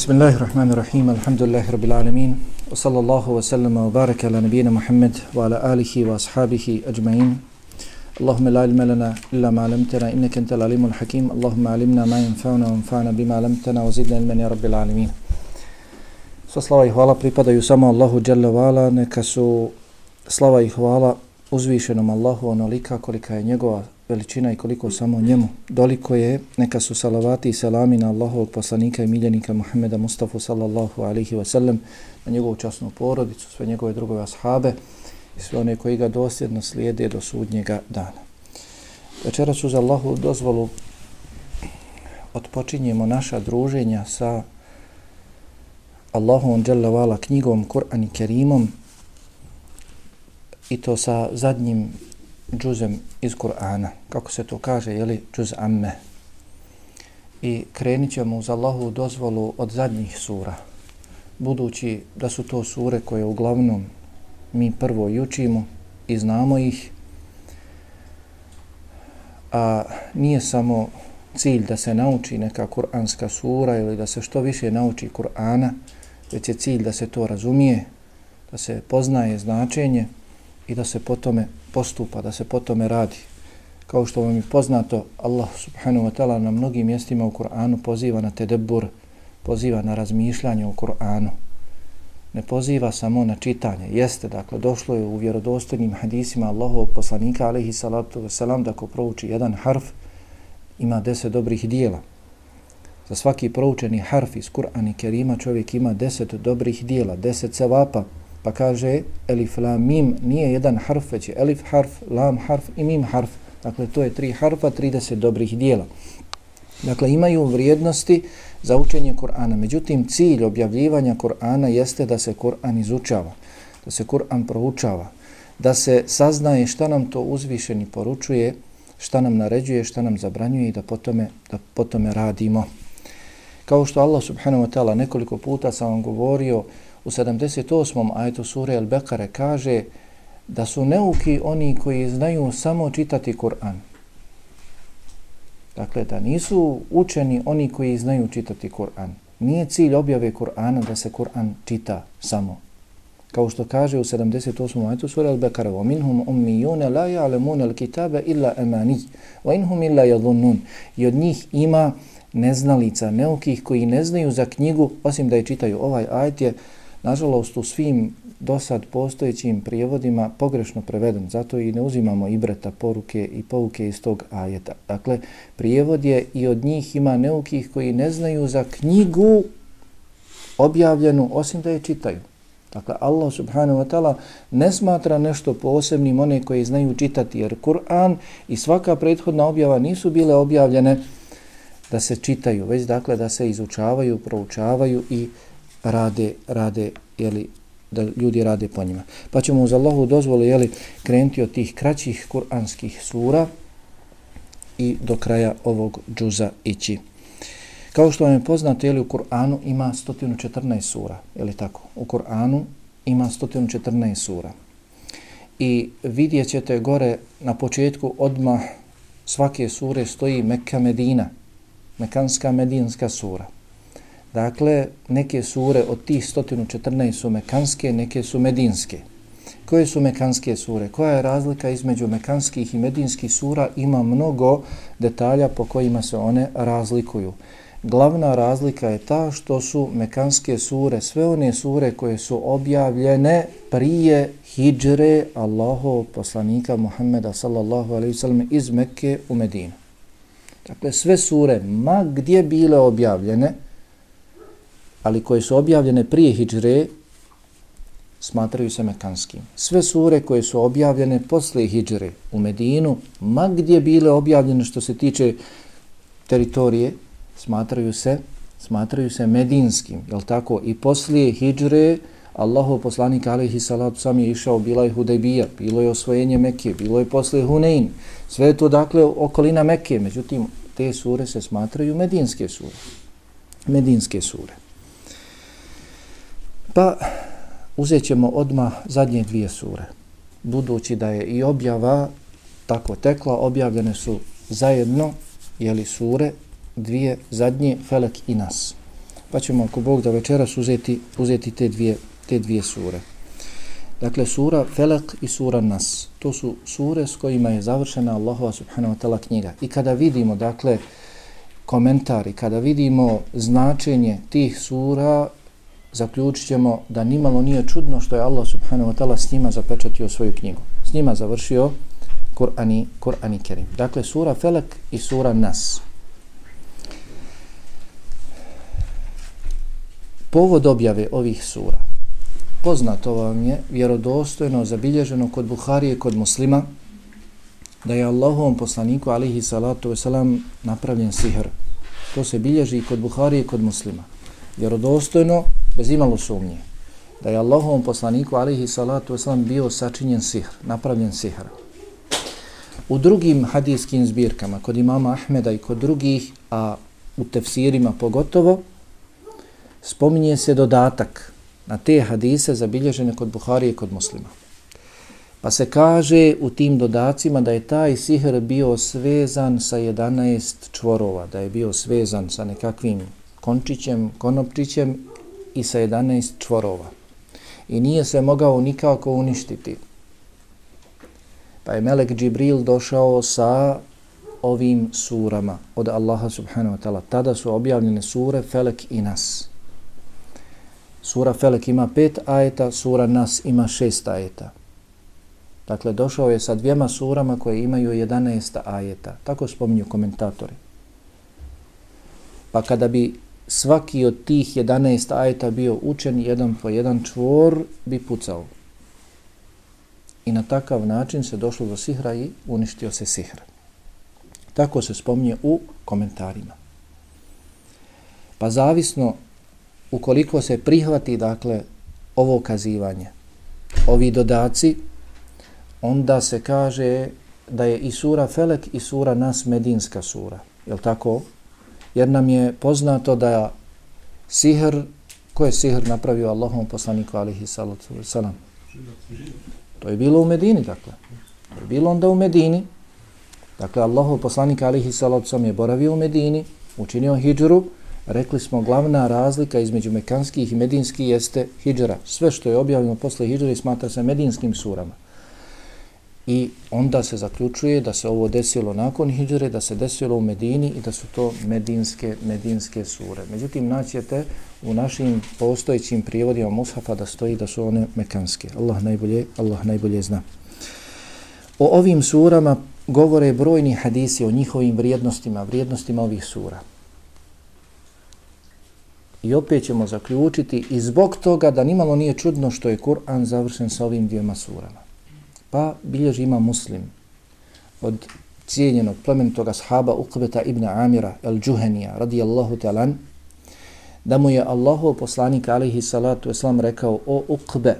بسم الله الرحمن الرحيم الحمد لله رب العالمين وصلى الله وسلم وبارك على نبينا محمد وعلى آله وأصحابه أجمعين اللهم لا علم لنا إلا ما علمتنا إنك أنت العليم الحكيم اللهم علمنا ما ينفعنا وانفعنا بما علمتنا وزدنا علما يا رب العالمين Sva slava i hvala pripadaju samo Allahu Jalla Vala, neka su slava i hvala uzvišenom Allahu onolika kolika je njegova veličina i koliko samo njemu doliko je, neka su salavati i selami na Allahovog poslanika i miljenika Muhammeda Mustafa sallallahu alaihi wa sallam, na njegovu časnu porodicu, sve njegove drugove ashabe i sve one koji ga dosljedno slijede do sudnjega dana. Večera ću za Allahu dozvolu odpočinjemo naša druženja sa Allahom Jalla Vala knjigom Kur'an i Kerimom i to sa zadnjim džuzem iz Kur'ana, kako se to kaže, jeli, džuz amme. I krenit ćemo uz Allahu dozvolu od zadnjih sura, budući da su to sure koje uglavnom mi prvo i učimo i znamo ih, a nije samo cilj da se nauči neka kuranska sura ili da se što više nauči Kur'ana, već je cilj da se to razumije, da se poznaje značenje i da se potome postupa, da se potome radi. Kao što vam je poznato, Allah subhanahu wa ta'ala na mnogim mjestima u Kur'anu poziva na tedebur, poziva na razmišljanje u Kur'anu. Ne poziva samo na čitanje. Jeste, dakle, došlo je u vjerodostojnim hadisima Allahovog poslanika, alaihi salatu wasalam, da ko prouči jedan harf, ima deset dobrih dijela. Za svaki proučeni harf iz Kur'ana i Kerima čovjek ima deset dobrih dijela, deset sevapa, Pa kaže elif, lam, mim nije jedan harf, već je elif harf, lam harf i mim harf. Dakle, to je tri harfa, 30 dobrih dijela. Dakle, imaju vrijednosti za učenje Kur'ana. Međutim, cilj objavljivanja Kur'ana jeste da se Kur'an izučava, da se Kur'an proučava, da se saznaje šta nam to uzvišeni poručuje, šta nam naređuje, šta nam zabranjuje i da potome, da potome radimo. Kao što Allah subhanahu wa ta'ala nekoliko puta sam vam govorio, u 78. ajetu sure Al-Bekare kaže da su neuki oni koji znaju samo čitati Kur'an. Dakle, da nisu učeni oni koji znaju čitati Kur'an. Nije cilj objave Kur'ana da se Kur'an čita samo. Kao što kaže u 78. ajetu sura Al-Bekare وَمِنْهُمْ أُمِّيُونَ لَا يَعْلَمُونَ الْكِتَابَ إِلَّا أَمَانِي وَإِنْهُمْ إِلَّا يَظُنُّونَ I od njih ima neznalica, neukih koji ne znaju za knjigu, osim da je čitaju ovaj ajet je nažalost u svim do sad postojećim prijevodima pogrešno preveden, zato i ne uzimamo ibreta, poruke i pouke iz tog ajeta. Dakle, prijevod je i od njih ima neukih koji ne znaju za knjigu objavljenu, osim da je čitaju. Dakle, Allah subhanahu wa ta'ala ne smatra nešto posebnim one koji znaju čitati, jer Kur'an i svaka prethodna objava nisu bile objavljene da se čitaju, već dakle da se izučavaju, proučavaju i rade, rade, jeli, da ljudi rade po njima. Pa ćemo uz Allahu dozvolu, jeli, krenuti od tih kraćih kuranskih sura i do kraja ovog džuza ići. Kao što vam je poznato, jeli, u Kur'anu ima 114 sura, jeli tako? U Kur'anu ima 114 sura. I vidjet ćete gore na početku odmah svake sure stoji Mekka Medina, Mekanska Medinska sura. Dakle, neke sure od tih 114 su mekanske, neke su medinske. Koje su mekanske sure? Koja je razlika između mekanskih i medinskih sura? Ima mnogo detalja po kojima se one razlikuju. Glavna razlika je ta što su mekanske sure, sve one sure koje su objavljene prije hijdžre Allahov poslanika Muhammeda sallallahu alaihi sallam iz Mekke u Medinu. Dakle, sve sure, ma gdje bile objavljene, ali koje su objavljene prije hijdžre, smatraju se mekanskim. Sve sure koje su objavljene posle hijdžre u Medinu, ma gdje bile objavljene što se tiče teritorije, smatraju se smatraju se medinskim, je tako? I poslije hijdžre, Allahov poslanik alaihi salatu sam je išao, bila je Hudejbija, bilo je osvojenje Mekke, bilo je posle Hunein, sve je to dakle okolina Mekke, međutim, te sure se smatraju medinske sure. Medinske sure. Pa uzet ćemo odmah zadnje dvije sure. Budući da je i objava tako tekla, objavljene su zajedno, jeli sure, dvije zadnje, Felek i Nas. Pa ćemo ako Bog da večeras uzeti, uzeti te, dvije, te dvije sure. Dakle, sura Felak i sura Nas. To su sure s kojima je završena Allahova subhanahu wa ta'ala knjiga. I kada vidimo, dakle, komentari, kada vidimo značenje tih sura, zaključit ćemo da nimalo nije čudno što je Allah subhanahu wa ta'ala s njima zapečatio svoju knjigu. S njima završio Kur'ani, Kur'ani Kerim. Dakle, sura Felak i sura Nas. Povod objave ovih sura. Poznato vam je, vjerodostojno, zabilježeno kod Buharije, kod muslima, da je Allahovom poslaniku, alihi salatu wasalam, napravljen sihr. To se bilježi i kod Buharije, kod muslima. Vjerodostojno, bez imalo sumnje, da je Allahovom poslaniku, alihi salatu wasalam, bio sačinjen sihr, napravljen sihr. U drugim hadijskim zbirkama, kod imama Ahmeda i kod drugih, a u tefsirima pogotovo, spominje se dodatak na te hadise zabilježene kod Buhari i kod muslima. Pa se kaže u tim dodacima da je taj sihr bio svezan sa 11 čvorova, da je bio svezan sa nekakvim končićem, konopčićem i sa 11 čvorova. I nije se mogao nikako uništiti. Pa je Melek Džibril došao sa ovim surama od Allaha subhanahu wa ta'ala. Tada su objavljene sure Felek i Nas. Sura Felek ima pet ajeta, sura Nas ima šest ajeta. Dakle, došao je sa dvijema surama koje imaju 11 ajeta. Tako spominju komentatori. Pa kada bi svaki od tih 11 ajeta bio učen jedan po jedan čvor, bi pucao. I na takav način se došlo do sihra i uništio se sihr. Tako se spominje u komentarima. Pa zavisno ukoliko se prihvati dakle ovo kazivanje, ovi dodaci, onda se kaže da je i sura Felek i sura Nas Medinska sura. Je tako? Jer nam je poznato da sihr, ko je sihr napravio Allahom poslaniku alihi salatu wasalam? To je bilo u Medini, dakle. To je bilo onda u Medini. Dakle, Allahov poslanik alihi salatu wasalam je boravio u Medini, učinio hijđru, Rekli smo, glavna razlika između mekanskih i medinskih jeste hijđara. Sve što je objavljeno posle hijđara smatra se medinskim surama. I onda se zaključuje da se ovo desilo nakon hijđre, da se desilo u Medini i da su to medinske, medinske sure. Međutim, naćete u našim postojećim prijevodima Mushafa da stoji da su one mekanske. Allah najbolje, Allah najbolje zna. O ovim surama govore brojni hadisi o njihovim vrijednostima, vrijednostima ovih sura. I opet ćemo zaključiti i zbog toga da nimalo nije čudno što je Kur'an završen sa ovim dvijema surama. Pa bilježi ima muslim od cijenjenog plemenitog ashaba Uqbeta ibn Amira el-đuhenija radijallahu talan da mu je Allahu poslanik alaihi salatu eslam rekao o Uqbe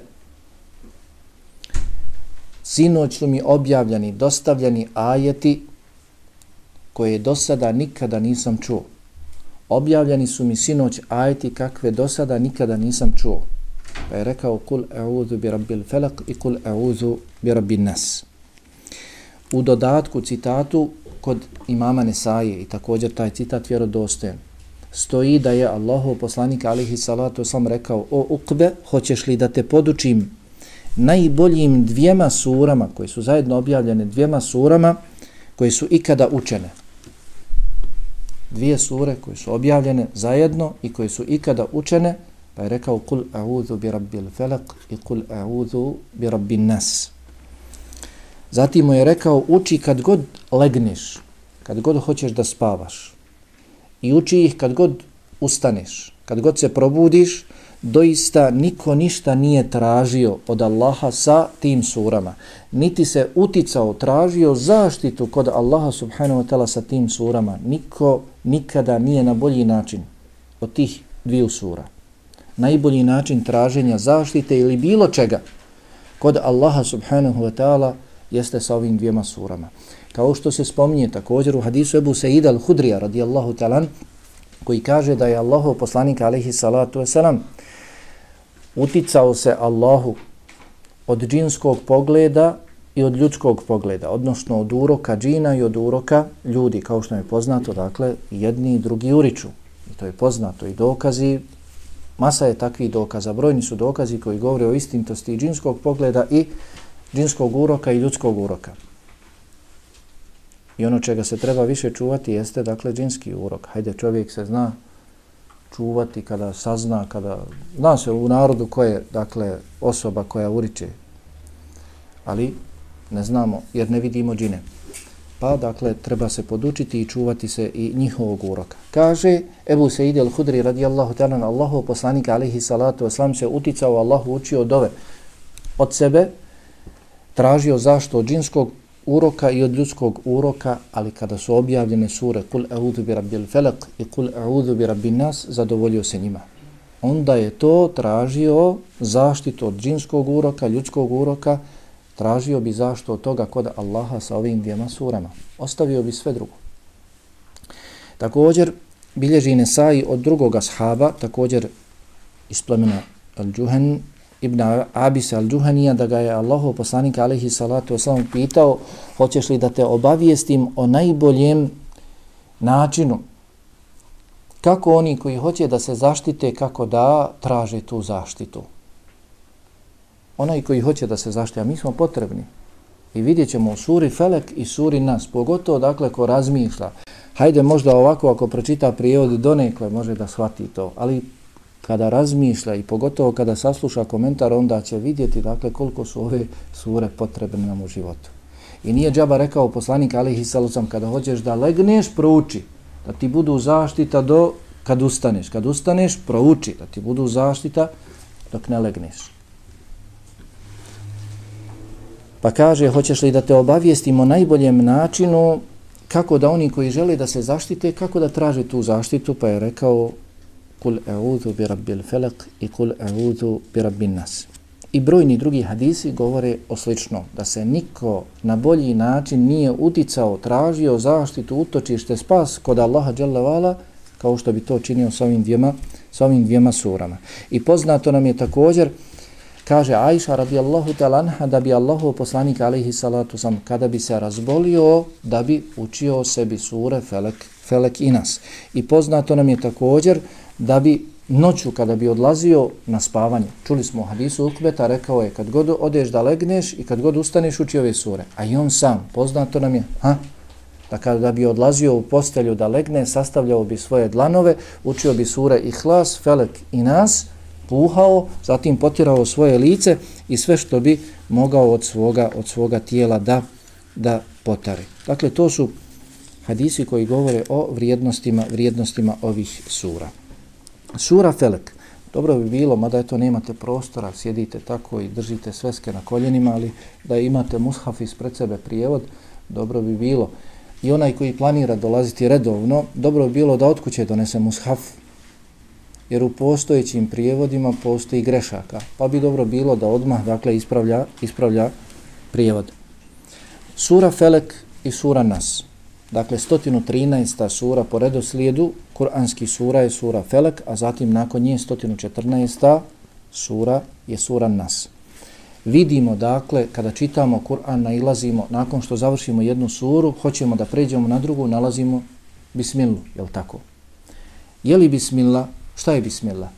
sinoć su mi objavljeni, dostavljeni ajeti koje do sada nikada nisam čuo objavljeni su mi sinoć ajeti kakve do sada nikada nisam čuo. Pa je rekao kul e'udhu bi rabbil felak i kul e'udhu bi rabbin nas. U dodatku citatu kod imama Nesaje i također taj citat vjerodostojen stoji da je Allahov poslanik alihi salatu sam rekao o ukbe, hoćeš li da te podučim najboljim dvijema surama koje su zajedno objavljene dvijema surama koje su ikada učene dvije sure koje su objavljene zajedno i koje su ikada učene, pa je rekao kul a'udhu bi rabbil felak i kul a'udhu bi rabbin nas. Zatim mu je rekao uči kad god legneš, kad god hoćeš da spavaš i uči ih kad god ustaneš, kad god se probudiš, doista niko ništa nije tražio od Allaha sa tim surama. Niti se uticao, tražio zaštitu kod Allaha subhanahu wa ta'ala sa tim surama. Niko nikada nije na bolji način od tih dviju sura. Najbolji način traženja zaštite ili bilo čega kod Allaha subhanahu wa ta'ala jeste sa ovim dvijema surama. Kao što se spominje također u hadisu Ebu Sejida al-Hudrija radijallahu talan koji kaže da je Allahov poslanik alaihi salatu wasalam uticao se Allahu od džinskog pogleda i od ljudskog pogleda, odnosno od uroka džina i od uroka ljudi, kao što je poznato, dakle, jedni i drugi uriču. I to je poznato i dokazi, masa je takvih dokaza, brojni su dokazi koji govore o istintosti džinskog pogleda i džinskog uroka i ljudskog uroka. I ono čega se treba više čuvati jeste, dakle, džinski urok. Hajde, čovjek se zna čuvati kada sazna, kada... Zna se u narodu ko je, dakle, osoba koja uriče. Ali ne znamo, jer ne vidimo džine. Pa, dakle, treba se podučiti i čuvati se i njihovog uroka. Kaže Ebu Seidi al-Hudri radijallahu ta'ala Allahu poslanika alihi salatu oslam se uticao Allahu učio dove od sebe, tražio zašto od džinskog uroka i od ljudskog uroka, ali kada su objavljene sure Kul e'udhu bi rabbil felak i Kul e'udhu bi rabbin nas, zadovoljio se njima. Onda je to tražio zaštitu od džinskog uroka, ljudskog uroka, tražio bi zašto od toga kod Allaha sa ovim dvijema surama. Ostavio bi sve drugo. Također, bilježi Nesai od drugoga sahaba, također iz plemena Al-Džuhen, Ibn Abis al-Džuhanija, da ga je Allahu poslanik alaihi salatu wasalam pitao, hoćeš li da te obavijestim o najboljem načinu kako oni koji hoće da se zaštite, kako da traže tu zaštitu onaj koji hoće da se zaštiti, a mi smo potrebni. I vidjet ćemo u suri Felek i suri Nas, pogotovo dakle ko razmišlja. Hajde možda ovako ako pročita prijevod donekle može da shvati to, ali kada razmišlja i pogotovo kada sasluša komentar, onda će vidjeti dakle koliko su ove sure potrebne nam u životu. I nije džaba rekao poslanik Alihi Salucam, kada hoćeš da legneš, prouči, da ti budu zaštita do kad ustaneš. Kad ustaneš, prouči, da ti budu zaštita dok ne legneš. Pa kaže, hoćeš li da te obavijestimo najboljem načinu kako da oni koji žele da se zaštite, kako da traže tu zaštitu, pa je rekao kul e'udhu bi rabbil felak i kul e'udhu bi rabbin nas. I brojni drugi hadisi govore o slično, da se niko na bolji način nije uticao, tražio zaštitu, utočište, spas kod Allaha dželle kao što bi to činio sa ovim dvijema, sa ovim dvijema surama. I poznato nam je također Kaže Ajša radijallahu talanha da bi Allahu poslanik alaihi salatu sam kada bi se razbolio da bi učio sebi sure Felek, Felek i nas. I poznato nam je također da bi noću kada bi odlazio na spavanje, čuli smo u hadisu Ukbeta, rekao je kad god odeš da legneš i kad god ustaneš uči ove sure. A i on sam, poznato nam je, ha? da kada bi odlazio u postelju da legne, sastavljao bi svoje dlanove, učio bi sure Ihlas, Felek i nas, puhao, zatim potirao svoje lice i sve što bi mogao od svoga od svoga tijela da da potari. Dakle, to su hadisi koji govore o vrijednostima vrijednostima ovih sura. Sura Felek. Dobro bi bilo, mada eto nemate prostora, sjedite tako i držite sveske na koljenima, ali da imate mushaf ispred sebe prijevod, dobro bi bilo. I onaj koji planira dolaziti redovno, dobro bi bilo da od kuće donese mushaf, jer u postojećim prijevodima postoji grešaka, pa bi dobro bilo da odmah dakle ispravlja, ispravlja prijevod. Sura Felek i sura Nas. Dakle, 113. sura po redoslijedu, kuranski sura je sura Felek, a zatim nakon nje 114. sura je sura Nas. Vidimo, dakle, kada čitamo Kur'an, nailazimo, nakon što završimo jednu suru, hoćemo da pređemo na drugu, nalazimo Bismilu, je li tako? Je li Bismillah Šta je bismillah?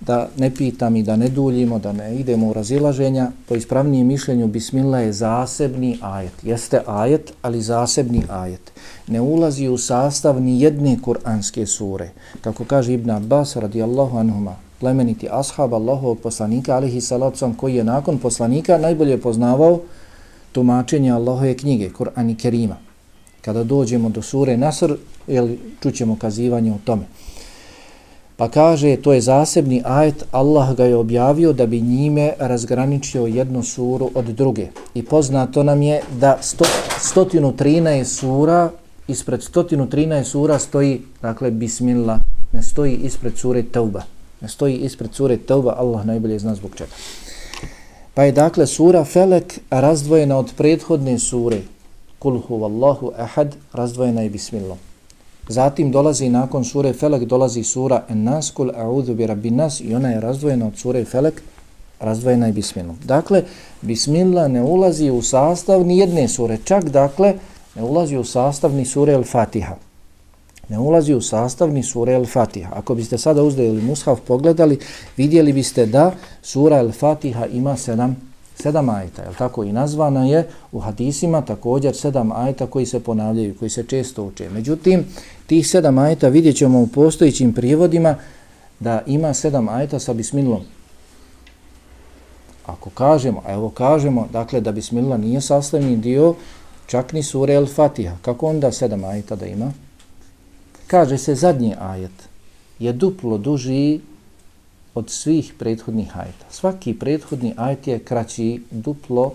Da ne pitam i da ne duljimo, da ne idemo u razilaženja, po ispravnijem mišljenju bismillah je zasebni ajet. Jeste ajet, ali zasebni ajet. Ne ulazi u sastav ni jedne kuranske sure. Kako kaže Ibn Abbas radijallahu anhuma, plemeniti ashab Allahovog poslanika, alihi salacom, koji je nakon poslanika najbolje poznavao tumačenje Allahove knjige, Kur'an i Kerima. Kada dođemo do sure Nasr, jel, čućemo kazivanje o tome. Pa kaže, to je zasebni ajet, Allah ga je objavio da bi njime razgraničio jednu suru od druge. I poznato nam je da 113 sura, ispred 113 sura stoji, dakle, Bismillah, ne stoji ispred sure Tauba. Ne stoji ispred sure Tauba, Allah najbolje zna zbog čega. Pa je dakle sura Felek razdvojena od prethodne sure. Kul huvallahu ahad, razdvojena je Bismillah. Zatim dolazi nakon sure Felek, dolazi sura En-Nas, kul a'udhu bi rabbi nas i ona je razdvojena od sure Felek, razdvojena je Bismilom. Dakle, Bismillah ne ulazi u sastav ni jedne sure, čak dakle ne ulazi u sastav ni sure El-Fatiha. Ne ulazi u sastav ni sure El-Fatiha. Ako biste sada uzeli mushaf, pogledali, vidjeli biste da sura El-Fatiha ima sedam, sedam ajta. je tako? I nazvana je u hadisima također sedam ajta koji se ponavljaju, koji se često uče. Međutim, tih sedam ajta vidjet ćemo u postojićim prijevodima da ima sedam ajta sa bismilom. Ako kažemo, a evo kažemo, dakle, da bismila nije sastavni dio, čak ni sure El Fatiha. Kako onda sedam ajeta da ima? Kaže se zadnji ajet je duplo duži od svih prethodnih ajeta. Svaki prethodni ajet je kraći duplo,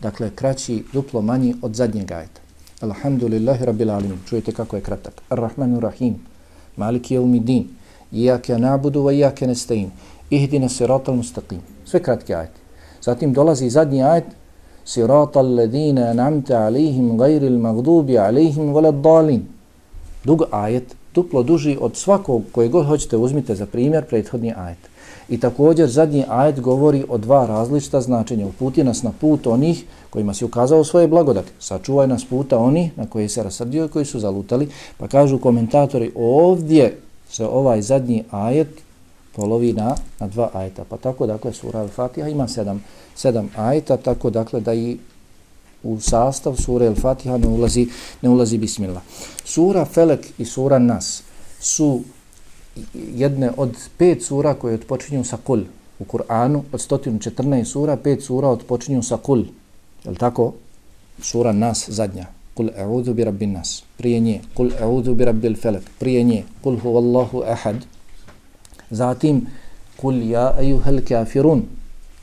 dakle kraći duplo manji od zadnjeg ajeta. Alhamdulillahi rabbil alamin. Čujete kako je kratak. Ar-Rahmanur Rahim. Maliki yawmiddin. Iyyaka na'budu wa iyyaka nasta'in. Ihdina siratal mustaqim. Sve kratki ajeti. Zatim dolazi zadnji ajet siratal ladina an'amta alayhim ghayril maghdubi alayhim waladdallin. Dug ajet, duplo duži od svakog koji god hoćete uzmite za primjer prethodni ajet. I također zadnji ajet govori o dva različita značenja. Uputi nas na put onih kojima si ukazao svoje blagodati. Sačuvaj nas puta oni na koje se rasrdio i koji su zalutali. Pa kažu komentatori ovdje se ovaj zadnji ajet polovi na, na dva ajeta. Pa tako, dakle, sura Al-Fatiha ima sedam, sedam ajeta, tako, dakle, da i u sastav sura Al-Fatiha ne ulazi, ne ulazi Bismillah. Sura Felek i sura Nas su jedne od pet sura koje odpočinju sa kul. U Kur'anu od 114 sura, pet sura odpočinju sa kul. Je tako? Sura Nas zadnja. Kul e'udhu bi rabbin nas. Prije nje. Kul e'udhu bi rabbil felek. Prije nje. Kul huvallahu ahad. Zatim, kul ja ejuhel kafirun.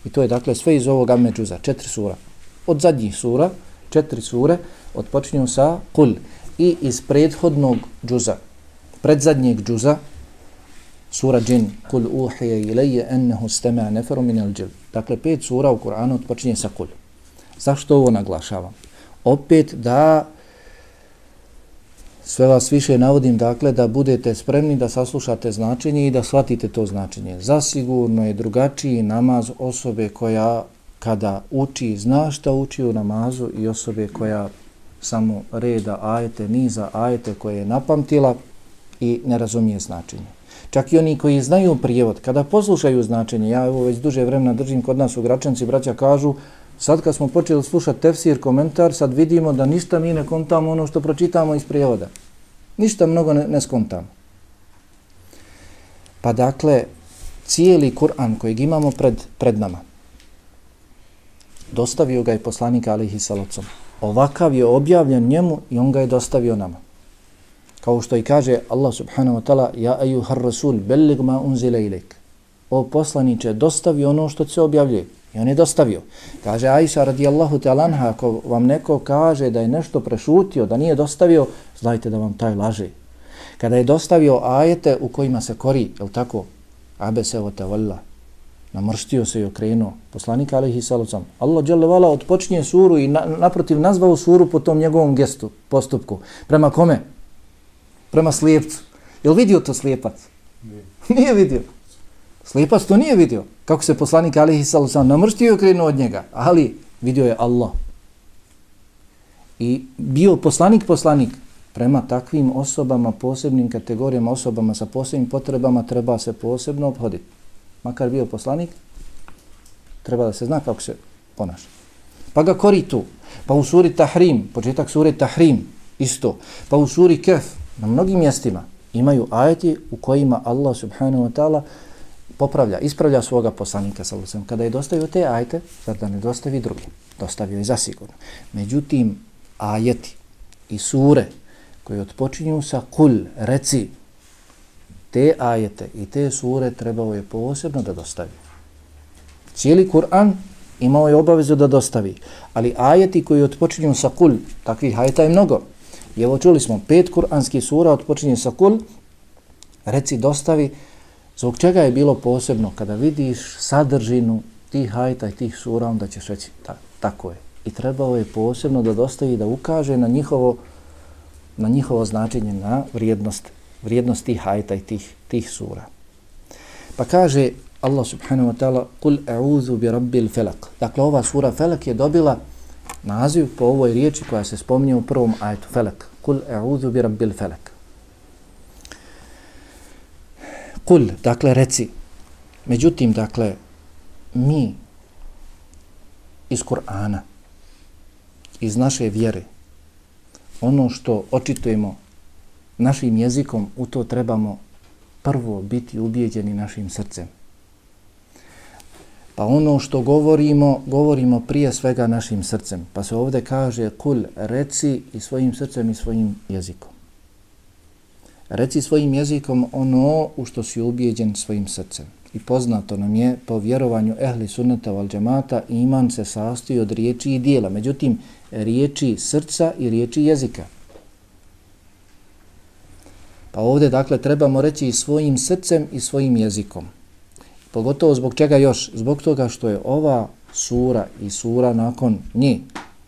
I to je dakle sve iz ovog međuza. četiri sura. Od zadnjih sura, četiri sure, odpočinju sa kul. I iz prethodnog džuza, predzadnjeg džuza, sura džin, kul uhije ilaje ennehu stema neferu min al džil. Dakle, pet sura u Kur'anu odpočinje sa kul. Zašto ovo naglašavam? Opet da sve vas više navodim dakle da budete spremni da saslušate značenje i da shvatite to značenje. Zasigurno je drugačiji namaz osobe koja kada uči, zna šta uči u namazu i osobe koja samo reda ajete, niza ajete koje je napamtila i ne razumije značenje. Čak i oni koji znaju prijevod, kada poslušaju značenje, ja evo već duže vremena držim kod nas u Gračanci, braća kažu, sad kad smo počeli slušati tefsir, komentar, sad vidimo da ništa mi ne kontamo ono što pročitamo iz prijevoda. Ništa mnogo ne, ne skontamo. Pa dakle, cijeli Kur'an kojeg imamo pred, pred nama, dostavio ga je poslanik Alihi Salocom. Ovakav je objavljen njemu i on ga je dostavio nama. Kao što i kaže Allah subhanahu wa ta'ala, Ja ejuhar rasul, bellig ma unzile ilik. O poslaniće, dostavi ono što se objavljuje. I on je dostavio. Kaže Aisha radijallahu ta'ala ako vam neko kaže da je nešto prešutio, da nije dostavio, znajte da vam taj laže. Kada je dostavio ajete u kojima se kori, je tako? Abe se o tavalla. Namrštio se i okrenuo. Poslanik alaihi salucam. Allah dželle vala odpočinje suru i na, naprotiv nazvao suru po tom njegovom gestu, postupku. Prema kome? Prema slijepcu. Je li vidio to slijepac? Nije. Nije vidio. Slijepac to nije vidio. Kako se poslanik alihi sallam namrštio i okrenuo od njega. Ali vidio je Allah. I bio poslanik poslanik. Prema takvim osobama, posebnim kategorijama, osobama sa posebnim potrebama treba se posebno obhoditi. Makar bio poslanik, treba da se zna kako se ponaša. Pa ga kori tu. Pa u suri Tahrim, početak suri Tahrim, isto. Pa u suri Kef, na mnogim mjestima imaju ajeti u kojima Allah subhanahu wa ta'ala popravlja, ispravlja svoga poslanika sa lucem. Kada je dostavio te ajete, zar da ne dostavi drugi? Dostavio je zasigurno. Međutim, ajeti i sure koje otpočinju sa kul, reci, te ajete i te sure trebao je posebno da dostavi. Cijeli Kur'an imao je obavezu da dostavi, ali ajeti koji otpočinju sa kul, takvih ajeta je mnogo. I evo čuli smo, pet kur'anskih sura odpočinje sa kul, reci dostavi, Zbog čega je bilo posebno kada vidiš sadržinu tih hajta i tih sura, onda ćeš reći ta, tako je. I trebao je posebno da dostavi da ukaže na njihovo, na njihovo značenje, na vrijednost, vrijednost tih hajta i tih, tih sura. Pa kaže Allah subhanahu wa ta'ala Kul e'udhu bi rabbil felak. Dakle, ova sura felak je dobila naziv po ovoj riječi koja se spominje u prvom ajetu felak. Kul e'udhu bi rabbil felek. Kul, dakle, reci. Međutim, dakle, mi iz Kur'ana, iz naše vjere, ono što očitujemo našim jezikom, u to trebamo prvo biti ubijeđeni našim srcem. Pa ono što govorimo, govorimo prije svega našim srcem. Pa se ovdje kaže kul, reci i svojim srcem i svojim jezikom. Reci svojim jezikom ono u što si ubijeđen svojim srcem. I poznato nam je po vjerovanju ehli sunnata val džemata iman se sastoji od riječi i dijela. Međutim, riječi srca i riječi jezika. Pa ovdje, dakle, trebamo reći i svojim srcem i svojim jezikom. Pogotovo zbog čega još? Zbog toga što je ova sura i sura nakon nje,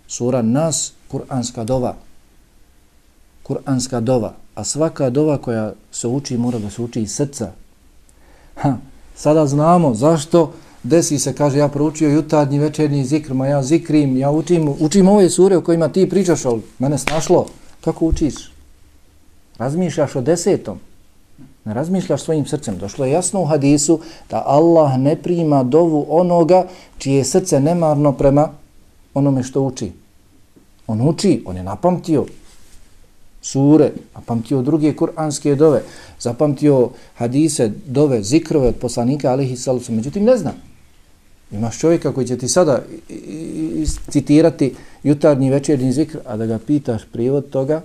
sura nas, kuranska dova. Kuranska dova. A svaka dova koja se uči mora da se uči iz srca. Ha, sada znamo zašto desi se, kaže, ja proučio jutarnji večernji zikr, ma ja zikrim, ja učim, učim ove sure o kojima ti pričaš, ali mene snašlo. Kako učiš? Razmišljaš o desetom. Ne razmišljaš svojim srcem. Došlo je jasno u hadisu da Allah ne prima dovu onoga čije srce nemarno prema onome što uči. On uči, on je napamtio sure, napamtio druge kuranske dove, zapamtio hadise, dove, zikrove od poslanika, alihi salusu. Međutim, ne zna. Imaš čovjeka koji će ti sada citirati jutarnji večernji zikr, a da ga pitaš prijevod toga,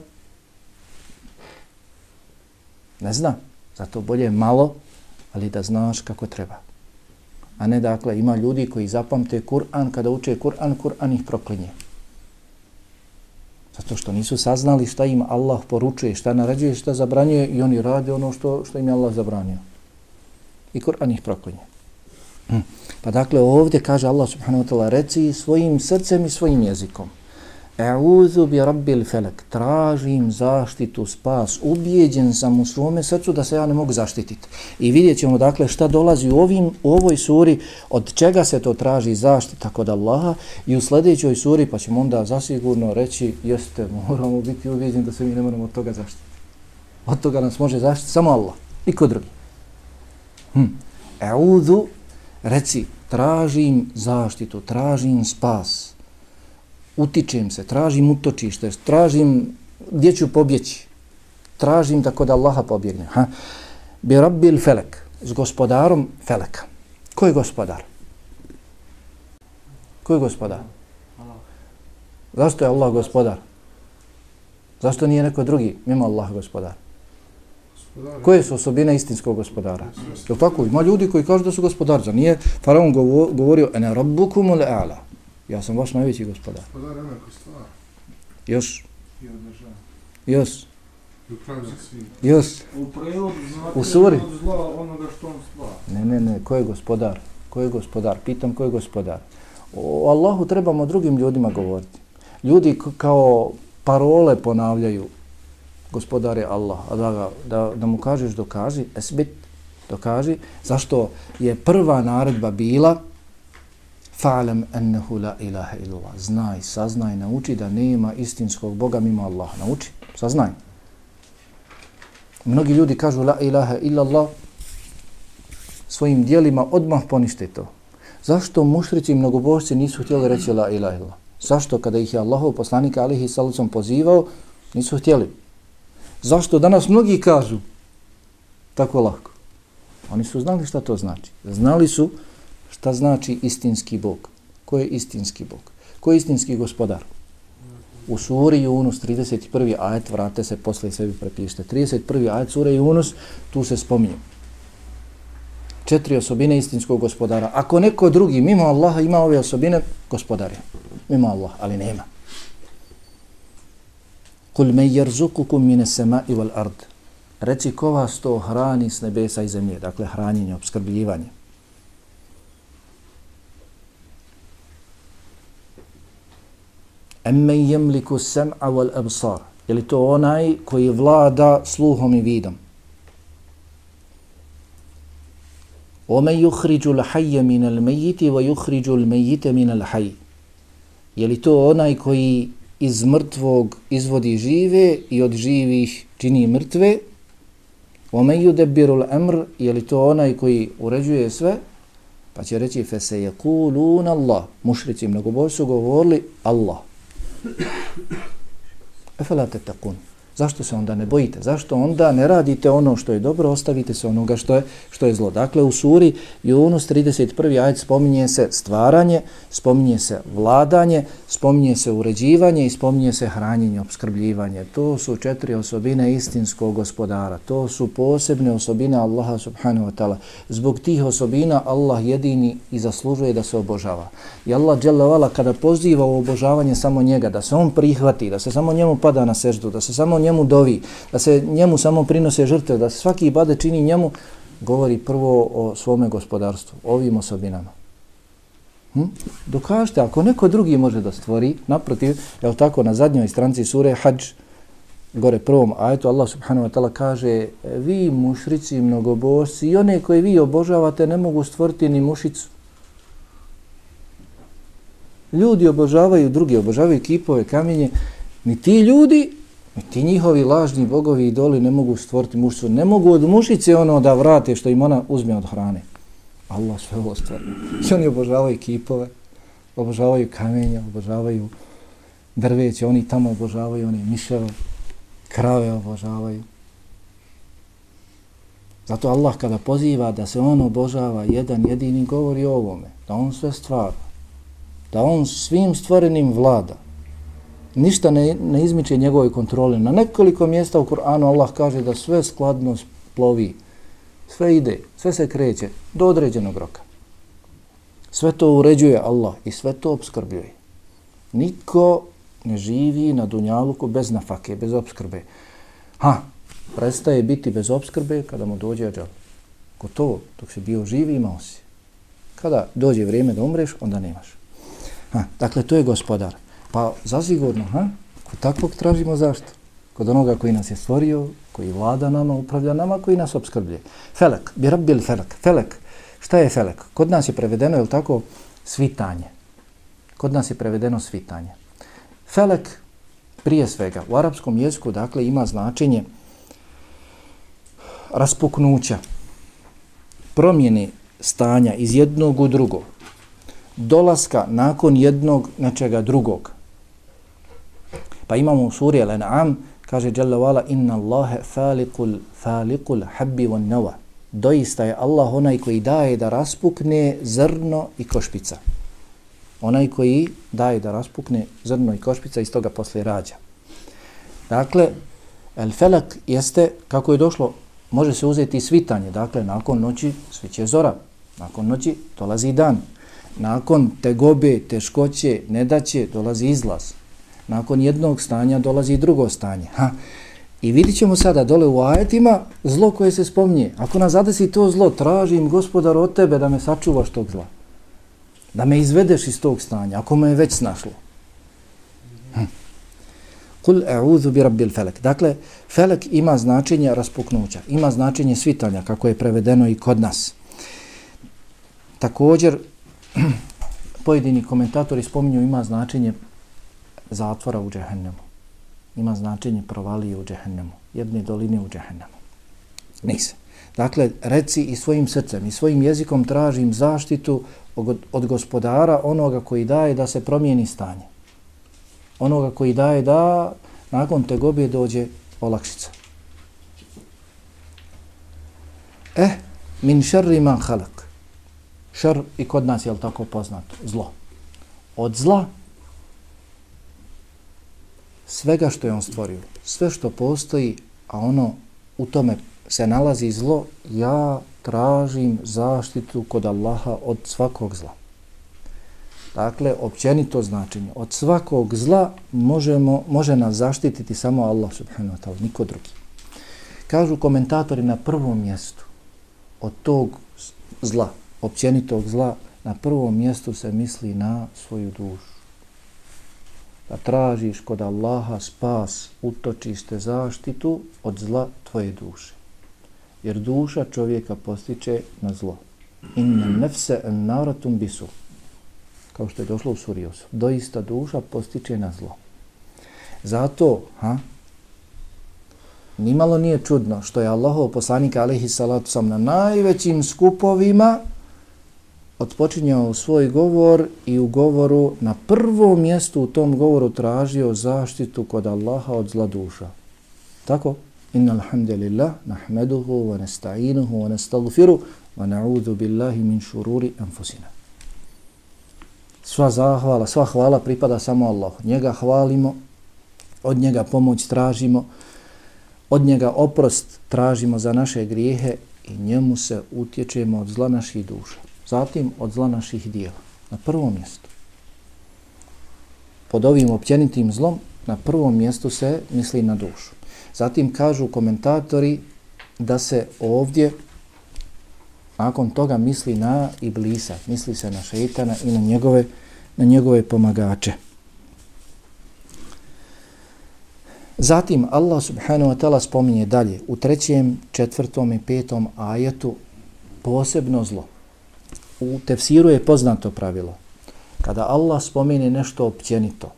ne zna. Zato bolje malo, ali da znaš kako treba. A ne dakle, ima ljudi koji zapamte Kur'an, kada uče Kur'an, Kur'an ih proklinje. Zato što nisu saznali šta im Allah poručuje, šta naređuje, šta zabranjuje i oni rade ono što, što im je Allah zabranio. I Kur'an ih proklinje. Hm. Pa dakle, ovdje kaže Allah subhanahu wa ta'ala, reci svojim srcem i svojim jezikom. E'udhu bi rabbil felek. Tražim zaštitu, spas. Ubijeđen sam u svome srcu da se ja ne mogu zaštititi. I vidjet ćemo dakle šta dolazi u, ovim, u ovoj suri, od čega se to traži zaštita kod Allaha i u sljedećoj suri pa ćemo onda zasigurno reći jeste, moramo biti ubijeđeni da se mi ne moramo od toga zaštiti. Od toga nas može zaštiti samo Allah. Niko drugi. Hm. E'udhu, reci, tražim zaštitu, tražim spas utičem se, tražim utočište, tražim gdje ću pobjeći, tražim da kod Allaha pobjegne. Ha? Bi rabbil felek, s gospodarom feleka. Ko je gospodar? Ko je gospodar? Zašto je Allah gospodar? Zašto nije neko drugi mimo Allah gospodar? Koje su osobine istinskog gospodara? Je tako? Ima ljudi koji kažu da su gospodar. Za nije faraon govorio ene rabbukumul a'la. Ja sam vaš najveći gospodar. Gospodar je neko stvar. Još. I održava. Još. Još. U prevodu znači u suri. od zla onoga što on stvar. Ne, ne, ne. Ko je gospodar? Ko je gospodar? Pitam ko je gospodar. O Allahu trebamo drugim ljudima govoriti. Ljudi kao parole ponavljaju gospodar je Allah. A da, ga, da, da mu kažeš dokaži, esbit, dokaži. Zašto je prva naredba bila fa'lam ennehu la ilaha illallah. Znaj, saznaj, nauči da nema istinskog Boga mimo Allaha. Nauči, saznaj. Mnogi ljudi kažu la ilaha illallah svojim dijelima odmah ponište to. Zašto mušrici i mnogobožci nisu htjeli reći la ilaha illallah? Zašto kada ih je Allahov poslanik alihi salucom pozivao, nisu htjeli? Zašto danas mnogi kažu tako lako? Oni su znali šta to znači. Znali su Šta znači istinski Bog? Ko je istinski Bog? Ko je istinski gospodar? U suri Yunus 31. ajet, vrate se posle i sebi prepište. 31. ajet sura Yunus, tu se spominje. Četiri osobine istinskog gospodara. Ako neko drugi mimo Allaha ima ove osobine, gospodar je. Mimo Allaha, ali nema. Kul me jerzukukum mine sema i val ard. Reci ko vas to hrani s nebesa i zemlje. Dakle, hranjenje, obskrbljivanje. Emmen jemliku sem'a wal absar. Je li to onaj koji vlada sluhom i vidom? Ome yuhriđu l'hajje min al mejiti wa yuhriđu l'mejite min al haj. Je li to onaj koji iz mrtvog izvodi žive i od živih čini mrtve? Ome yudebiru l'amr, je li to onaj koji uređuje sve? Pa će reći, fe se je kulun Allah. Mušrici mnogo su govorili Allah. أفلا تتقون؟ Zašto se onda ne bojite? Zašto onda ne radite ono što je dobro, ostavite se onoga što je, što je zlo? Dakle, u suri Yunus 31. ajd spominje se stvaranje, spominje se vladanje, spominje se uređivanje i spominje se hranjenje, obskrbljivanje. To su četiri osobine istinskog gospodara. To su posebne osobine Allaha subhanahu wa ta'ala. Zbog tih osobina Allah jedini i zaslužuje da se obožava. I Allah dželavala kada poziva u obožavanje samo njega, da se on prihvati, da se samo njemu pada na seždu, da se samo njemu dovi, da se njemu samo prinose žrtve, da se svaki ibadet čini njemu, govori prvo o svome gospodarstvu, ovim osobinama. Hm? Dokažite, ako neko drugi može da stvori, naprotiv, je tako, na zadnjoj stranci sure Hadž, gore prvom ajetu, Allah subhanahu wa ta'ala kaže, vi mušrici, mnogobosi i one koje vi obožavate ne mogu stvoriti ni mušicu. Ljudi obožavaju, drugi obožavaju kipove, kamenje, ni ti ljudi, Ti njihovi lažni bogovi idoli ne mogu stvoriti mušcu. Ne mogu od mušice ono da vrate što im ona uzme od hrane. Allah sve ovo stvori. I oni obožavaju kipove, obožavaju kamenja, obožavaju drveće, oni tamo obožavaju, oni miševe, krave obožavaju. Zato Allah kada poziva da se on obožava jedan jedini govori o ovome, da on sve stvara, da on svim stvorenim vlada, ništa ne, ne izmiče njegove kontrole. Na nekoliko mjesta u Kur'anu Allah kaže da sve skladno plovi, sve ide, sve se kreće do određenog roka. Sve to uređuje Allah i sve to obskrbljuje. Niko ne živi na dunjaluku bez nafake, bez obskrbe. Ha, prestaje biti bez obskrbe kada mu dođe ađal. Gotovo, dok si bio živ imao si. Kada dođe vrijeme da umreš, onda nemaš. Ha, dakle, to je gospodar. Pa zasigurno, ha? Kod takvog tražimo zašto? Kod onoga koji nas je stvorio, koji vlada nama, upravlja nama, koji nas obskrbljuje. Felek, bi rabbil felek. Felek, šta je felek? Kod nas je prevedeno, je tako, svitanje. Kod nas je prevedeno svitanje. Felek, prije svega, u arapskom jeziku, dakle, ima značenje raspuknuća, promjene stanja iz jednog u drugo, dolaska nakon jednog nečega drugog, Pa imamo u suri Al-An'am, kaže Jalla wala inna Allahe falikul, falikul habbi wan nawa. Doista je Allah onaj koji daje da raspukne zrno i košpica. Onaj koji daje da raspukne zrno i košpica iz toga posle rađa. Dakle, el felak jeste, kako je došlo, može se uzeti svitanje. Dakle, nakon noći sviće zora. Nakon noći dolazi dan. Nakon tegobe, teškoće, nedaće, dolazi izlaz nakon jednog stanja dolazi drugo stanje. Ha. I vidit ćemo sada dole u ajetima zlo koje se spomnije. Ako nas zadesi to zlo, tražim gospodar od tebe da me sačuvaš tog zla. Da me izvedeš iz tog stanja, ako me je već snašlo. Hm. Kul e'udhu bi rabbil felek. Dakle, felek ima značenje raspuknuća, ima značenje svitanja, kako je prevedeno i kod nas. Također, pojedini komentatori spominju ima značenje zatvora u džehennemu. Ima značenje provalije u džehennemu. Jedne doline u džehennemu. Nise. Dakle, reci i svojim srcem i svojim jezikom tražim zaštitu od gospodara onoga koji daje da se promijeni stanje. Onoga koji daje da nakon te gobe dođe olakšica. Eh, min šerri man halak. Šer i kod nas je tako poznato? Zlo. Od zla svega što je on stvorio, sve što postoji, a ono u tome se nalazi zlo, ja tražim zaštitu kod Allaha od svakog zla. Dakle, općenito značenje, od svakog zla možemo, može nas zaštititi samo Allah subhanahu wa ta'ala, niko drugi. Kažu komentatori na prvom mjestu od tog zla, općenitog zla, na prvom mjestu se misli na svoju dušu da tražiš kod Allaha spas, utočište, zaštitu od zla tvoje duše. Jer duša čovjeka postiče na zlo. Inna nefse en naratum bisu. Kao što je došlo u Suriosu. Doista duša postiče na zlo. Zato, ha, nimalo nije čudno što je Allahov poslanik alaihi salatu sam na najvećim skupovima otpočinjao svoj govor i u govoru na prvom mjestu u tom govoru tražio zaštitu kod Allaha od zla duša. Tako? Inna alhamdulillah, nahmeduhu, wa nasta'inuhu, wa nastagfiru, wa na'udhu billahi min šururi anfusina. Sva zahvala, sva hvala pripada samo Allahu. Njega hvalimo, od njega pomoć tražimo, od njega oprost tražimo za naše grijehe i njemu se utječemo od zla naših duša. Zatim od zla naših dijela. Na prvom mjestu. Pod ovim općenitim zlom na prvom mjestu se misli na dušu. Zatim kažu komentatori da se ovdje nakon toga misli na iblisa, misli se na šeitana i na njegove, na njegove pomagače. Zatim Allah subhanahu wa ta'ala spominje dalje u trećem, četvrtom i petom ajetu posebno zlo. U tefsiru je poznato pravilo. Kada Allah spomene nešto općenito,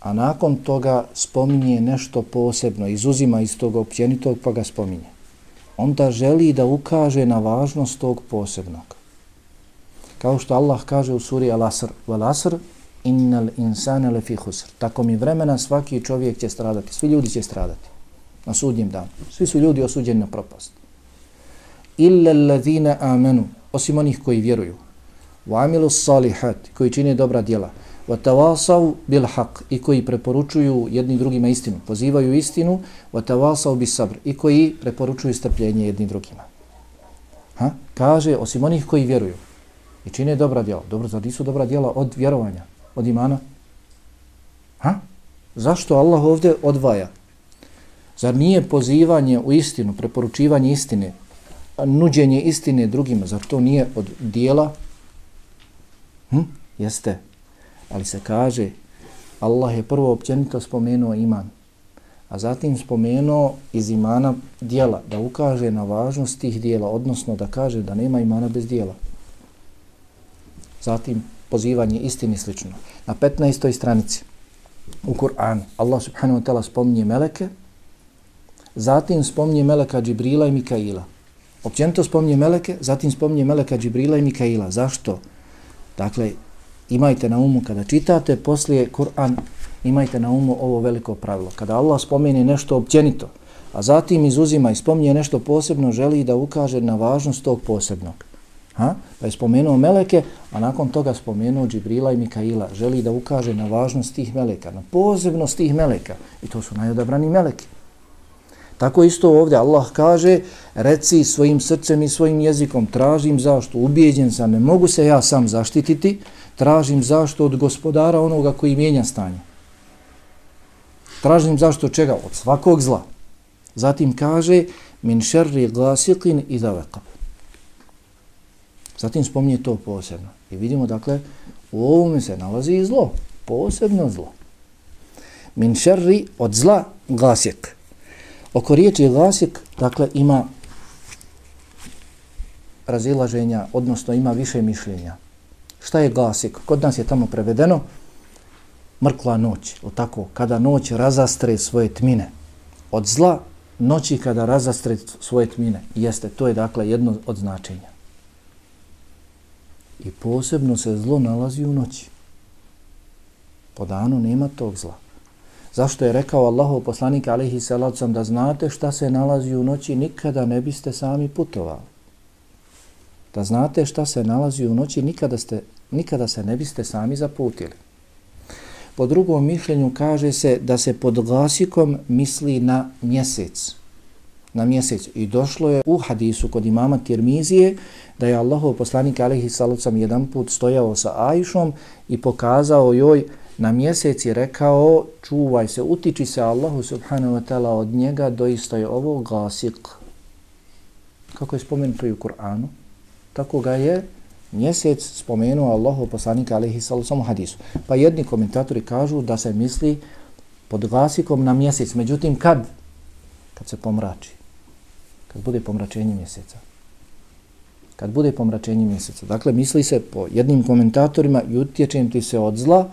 a nakon toga spominje nešto posebno, izuzima iz tog općenitog pa ga spominje, onda želi da ukaže na važnost tog posebnog. Kao što Allah kaže u suri Al-Asr, Al-Asr, innal insana lafi khusr. Tako mi vremena svaki čovjek će stradati, svi ljudi će stradati na sudnjem danu. Svi su ljudi osuđeni na propast. Illa allazina amanu, osim onih koji vjeruju. Wa amilu salihat, koji čine dobra djela. Wa tawasaw bil haq i koji preporučuju jednim drugima istinu, pozivaju istinu. Wa tawasaw bis sabr, i koji preporučuju strpljenje jednim drugima. Ha? Kaže, osim onih koji vjeruju i čine dobra djela. Dobro, zar nisu dobra djela od vjerovanja? od imana? Ha? Zašto Allah ovdje odvaja? Zar nije pozivanje u istinu, preporučivanje istine, nuđenje istine drugima, zar to nije od dijela? Hm? Jeste. Ali se kaže, Allah je prvo općenito spomenuo iman, a zatim spomenuo iz imana dijela, da ukaže na važnost tih dijela, odnosno da kaže da nema imana bez dijela. Zatim pozivanje istini slično. Na 15. stranici u Kur'anu Allah subhanahu wa ta'ala spominje meleke, zatim spominje meleka Džibrila i Mikaila. Općenito spominje meleke, zatim spominje meleka Džibrila i Mikaila. Zašto? Dakle, imajte na umu kada čitate poslije Kur'an, imajte na umu ovo veliko pravilo. Kada Allah spomeni nešto općenito, a zatim izuzima i spominje nešto posebno, želi da ukaže na važnost tog posebnog. Ha? Pa je spomenuo meleke, a nakon toga spomenuo Džibrila i Mikaila. Želi da ukaže na važnost tih meleka, na posebnost tih meleka. I to su najodabrani meleki. Tako isto ovdje Allah kaže, reci svojim srcem i svojim jezikom, tražim zašto, ubijeđen sam, ne mogu se ja sam zaštititi, tražim zašto od gospodara onoga koji mijenja stanje. Tražim zašto čega? Od svakog zla. Zatim kaže, min šerri glasikin i davekab. Zatim spominje to posebno. I vidimo, dakle, u ovome se nalazi i zlo. Posebno zlo. Min šerri od zla glasjek. Oko riječi glasjek, dakle, ima razilaženja, odnosno ima više mišljenja. Šta je glasik? Kod nas je tamo prevedeno mrkla noć. O tako, kada noć razastre svoje tmine. Od zla noći kada razastre svoje tmine. Jeste, to je dakle jedno od značenja. I posebno se zlo nalazi u noći. Po danu nema tog zla. Zašto je rekao Allahov poslanik alaihi salacom da znate šta se nalazi u noći, nikada ne biste sami putovali. Da znate šta se nalazi u noći, nikada, ste, nikada se ne biste sami zaputili. Po drugom mišljenju kaže se da se pod glasikom misli na mjesec na mjesec. I došlo je u hadisu kod imama Tirmizije da je Allahov poslanik alaihi salacom jedan put stojao sa Ajšom i pokazao joj na mjesec i rekao čuvaj se, utiči se Allahu subhanahu wa ta'ala od njega, doista je ovo gasik. Kako je spomenuto i u Kur'anu, tako ga je mjesec spomenuo Allahu poslanika alaihi sallam hadisu. Pa jedni komentatori kažu da se misli pod glasikom na mjesec. Međutim, kad? Kad se pomrači kad bude pomračenje mjeseca. Kad bude pomračenje mjeseca. Dakle, misli se po jednim komentatorima i utječem ti se od zla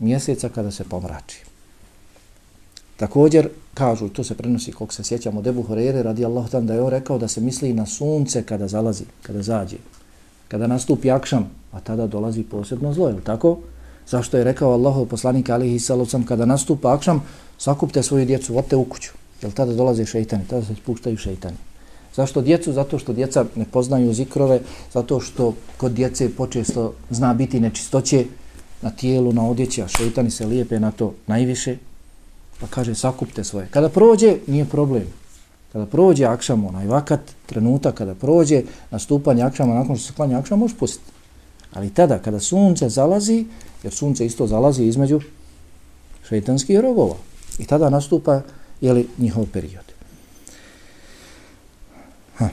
mjeseca kada se pomrači. Također, kažu, to se prenosi, koliko se sjećamo, Ebu Horeire, radi Allah tam da je on rekao da se misli na sunce kada zalazi, kada zađe, kada nastupi akšam, a tada dolazi posebno zlo, je tako? Zašto je rekao Allahov poslanik alihi salocam, kada nastupa akšam, sakupte svoju djecu, vodite u kuću, jer tada dolaze šeitani, tada se spuštaju šeitani. Zašto djecu? Zato što djeca ne poznaju zikrove, zato što kod djece počesto zna biti nečistoće na tijelu, na odjeći, a šeitani se lijepe na to najviše, pa kaže sakupte svoje. Kada prođe, nije problem. Kada prođe akšam, onaj vakat, trenutak kada prođe, nastupanje akšama, nakon što se klanja akšam, možeš pustiti. Ali tada, kada sunce zalazi, jer sunce isto zalazi između šeitanskih rogova, i tada nastupa jeli, njihov period. Ha.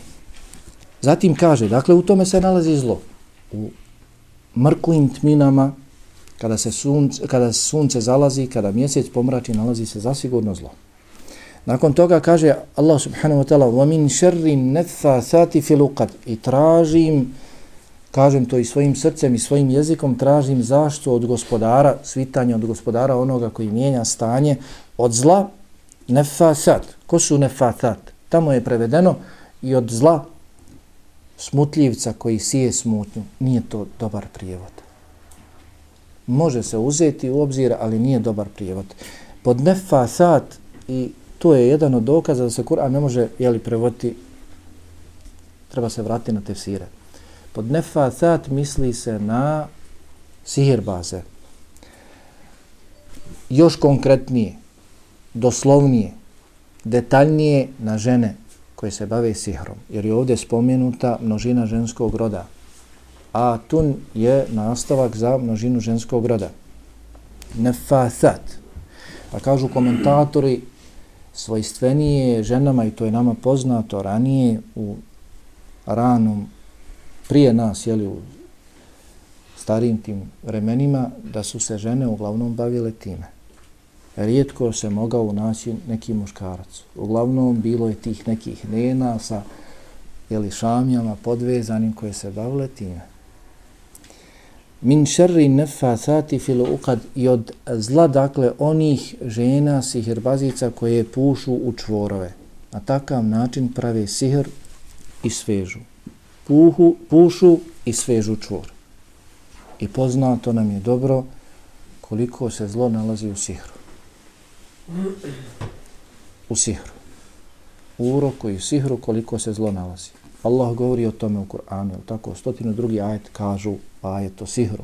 Zatim kaže, dakle, u tome se nalazi zlo. U mrklim tminama, kada se sunce, kada sunce zalazi, kada mjesec pomrači, nalazi se zasigurno zlo. Nakon toga kaže Allah subhanahu wa ta'ala وَمِنْ شَرِّ نَفَّثَاتِ فِي لُقَدْ I tražim, kažem to i svojim srcem i svojim jezikom, tražim zaštu od gospodara, svitanje od gospodara onoga koji mijenja stanje, od zla nefasat. Ko su nefasat? Tamo je prevedeno i od zla smutljivca koji sije smutnju. Nije to dobar prijevod može se uzeti u obzir, ali nije dobar prijevod. Pod nefasat, i to je jedan od dokaza da se Kur'an ne može jeli, prevoditi, treba se vratiti na tefsire. Pod nefasat misli se na sihirbaze. Još konkretnije, doslovnije, detaljnije na žene koje se bave sihrom. Jer je ovdje spomenuta množina ženskog roda a tun je nastavak za množinu ženskog roda. Nefasat. Pa kažu komentatori svojstvenije ženama i to je nama poznato ranije u ranom prije nas, jeli u starim tim vremenima, da su se žene uglavnom bavile time. Rijetko se mogao naći neki muškarac. Uglavnom bilo je tih nekih nena sa jeli, šamjama podvezanim koje se bavile time min šerri nefasati fil uqad i od zla, dakle, onih žena sihirbazica koje pušu u čvorove. Na takav način prave sihr i svežu. Puhu, pušu i svežu čvor. I poznato nam je dobro koliko se zlo nalazi u sihru. U sihru. U uroku i sihru koliko se zlo nalazi. Allah govori o tome u Kur'anu, tako, stotinu drugi ajet kažu Pa ajet o sihru.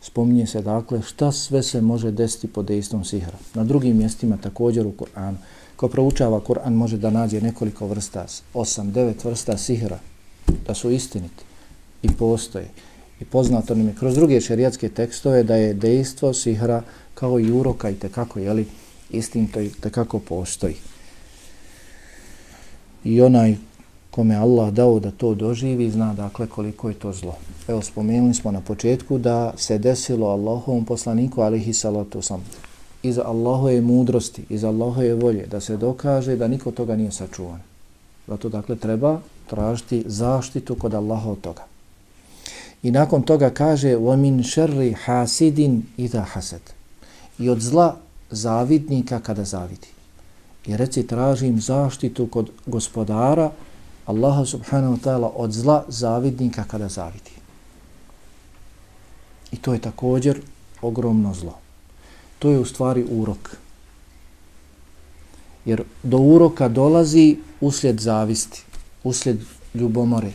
Spominje se dakle šta sve se može desiti pod dejstvom sihra. Na drugim mjestima također u Kur'anu. Ko proučava Kur'an može da nađe nekoliko vrsta, osam, devet vrsta sihra, da su istiniti i postoje. I poznato nam je kroz druge šerijatske tekstove da je dejstvo sihra kao i uroka i tekako, jeli, istinito i tekako postoji. I onaj kome Allah dao da to doživi, zna dakle koliko je to zlo. Evo spomenuli smo na početku da se desilo Allahovom poslaniku alihi salatu sam iz Allahove mudrosti, iz Allahove volje, da se dokaže da niko toga nije sačuvan. Zato dakle treba tražiti zaštitu kod Allaha od toga. I nakon toga kaže وَمِنْ شَرِّ حَاسِدٍ إِذَا حَسَدٍ I od zla zavidnika kada zavidi. I reci tražim zaštitu kod gospodara Allaha subhanahu wa ta'ala od zla zavidnika kada zavidi. I to je također ogromno zlo. To je u stvari urok. Jer do uroka dolazi uslijed zavisti, uslijed ljubomore.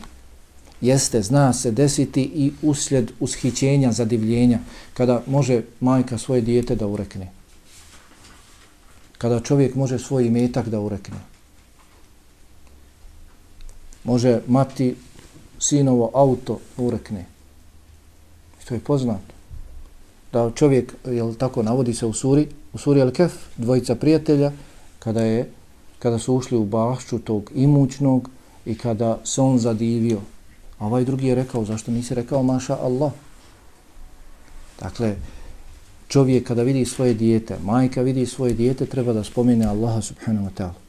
Jeste, zna se desiti i uslijed ushićenja, zadivljenja, kada može majka svoje dijete da urekne. Kada čovjek može svoj imetak da urekne može mati sinovo auto urekne. To je poznato. Da čovjek, jel tako navodi se u suri, u suri Al-Kef, dvojica prijatelja, kada je kada su ušli u bašću tog imućnog i kada se on zadivio. A ovaj drugi je rekao, zašto nisi rekao maša Allah? Dakle, čovjek kada vidi svoje dijete, majka vidi svoje dijete, treba da spomene Allaha subhanahu wa ta'ala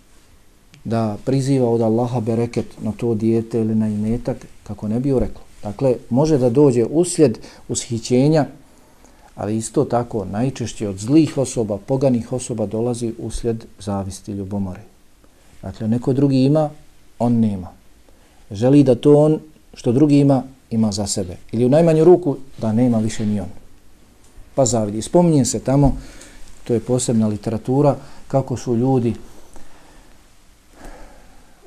da priziva od Allaha bereket na to dijete ili na imetak, kako ne bi reklo. Dakle, može da dođe uslijed ushićenja, Ali isto tako, najčešće od zlih osoba, poganih osoba dolazi uslijed zavisti ljubomore. Dakle, neko drugi ima, on nema. Želi da to on, što drugi ima, ima za sebe. Ili u najmanju ruku, da nema više ni on. Pa zavidi. Spominje se tamo, to je posebna literatura, kako su ljudi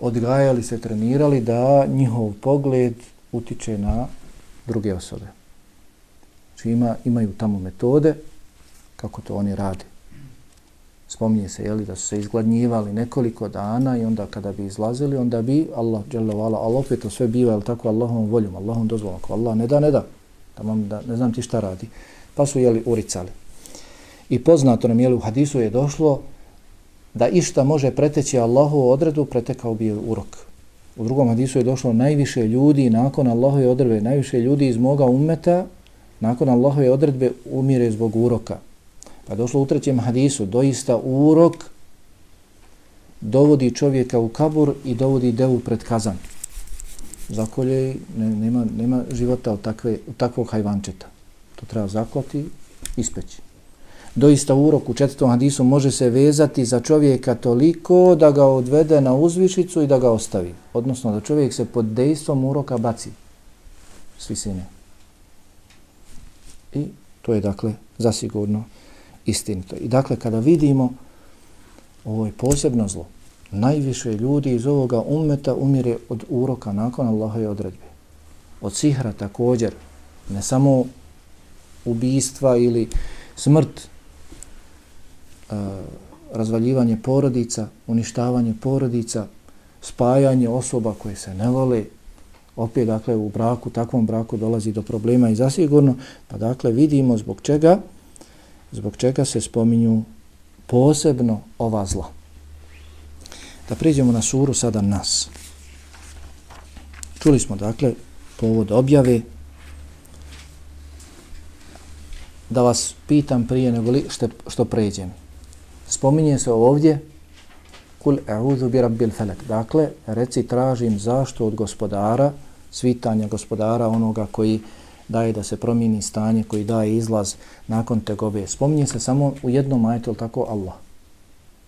odgajali se, trenirali da njihov pogled utiče na druge osobe. Znači ima, imaju tamo metode kako to oni rade. Spominje se jeli, da su se izgladnjivali nekoliko dana i onda kada bi izlazili, onda bi Allah, dželovala, ali opet to sve biva, jel tako, Allahom voljom, Allahom dozvolom. Ako Allah ne da, ne da. Tamam, da, ne znam ti šta radi. Pa su jeli uricali. I poznato nam jeli u hadisu je došlo da išta može preteći Allahovu odredu, pretekao bi urok. U drugom hadisu je došlo najviše ljudi nakon Allahove odredbe, najviše ljudi iz moga umeta nakon Allahove odredbe umire zbog uroka. Pa došlo u trećem hadisu, doista urok dovodi čovjeka u kabur i dovodi devu pred kazan. Zakolje, ne, nema, nema života od, takve, od takvog hajvančeta. To treba zaklati, ispeći doista urok u četvrtom hadisu može se vezati za čovjeka toliko da ga odvede na uzvišicu i da ga ostavi. Odnosno da čovjek se pod dejstvom uroka baci. s visine. I to je dakle zasigurno istinito. I dakle kada vidimo ovo je posebno zlo. Najviše ljudi iz ovoga umeta umire od uroka nakon Allahove odredbe. Od sihra također. Ne samo ubistva ili smrt razvaljivanje porodica, uništavanje porodica, spajanje osoba koje se ne vole, opet dakle u braku, takvom braku dolazi do problema i zasigurno, pa dakle vidimo zbog čega, zbog čega se spominju posebno ova zla. Da priđemo na suru sada nas. Čuli smo dakle povod objave, da vas pitam prije nego li što, što pređem spominje se ovdje kul e'udhu bi rabbil falak. Dakle, reci tražim zašto od gospodara, svitanja gospodara, onoga koji daje da se promijeni stanje, koji daje izlaz nakon tegobe. Spominje se samo u jednom ajetu, tako Allah.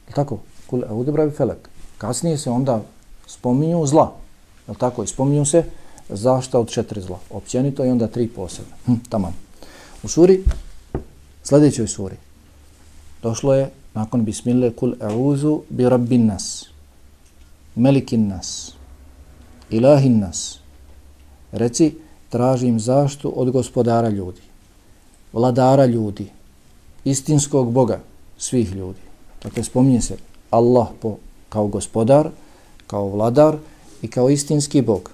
Je tako? Kul e'udhu bi rabbil falak. Kasnije se onda spominju zla. Je tako? I spominju se zašto od četiri zla. Općenito i onda tri posebne. Hm, tamam. U suri, sljedećoj suri, došlo je nakon bismillah kul a'uzu bi rabbin nas melikin nas ilahin nas. Reci tražim zaštu od gospodara ljudi vladara ljudi istinskog Boga svih ljudi. Dakle spominje se Allah po, kao gospodar kao vladar i kao istinski Bog.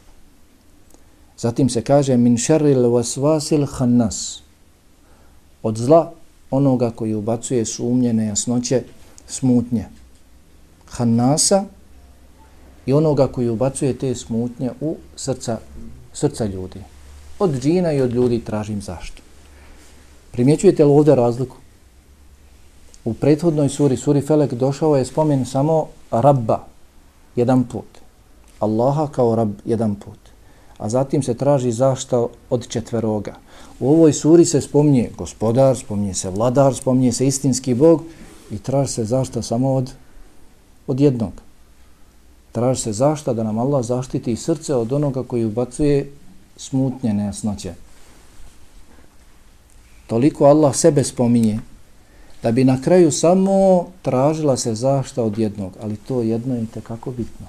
Zatim se kaže min šerril wasvasil khannas od zla onoga koji ubacuje sumnje, nejasnoće, smutnje. Hannasa i onoga koji ubacuje te smutnje u srca, srca ljudi. Od džina i od ljudi tražim zašto. Primjećujete li ovdje razliku? U prethodnoj suri, suri Felek, došao je spomen samo Rabba, jedan put. Allaha kao Rab, jedan put. A zatim se traži zašto od četveroga. U ovoj suri se spominje gospodar, spominje se vladar, spominje se istinski Bog i traži se zašta samo od, od jednog. Traži se zašta da nam Allah zaštiti srce od onoga koji ubacuje smutnje nejasnoće. Toliko Allah sebe spominje da bi na kraju samo tražila se zašta od jednog, ali to jedno je tekako bitno.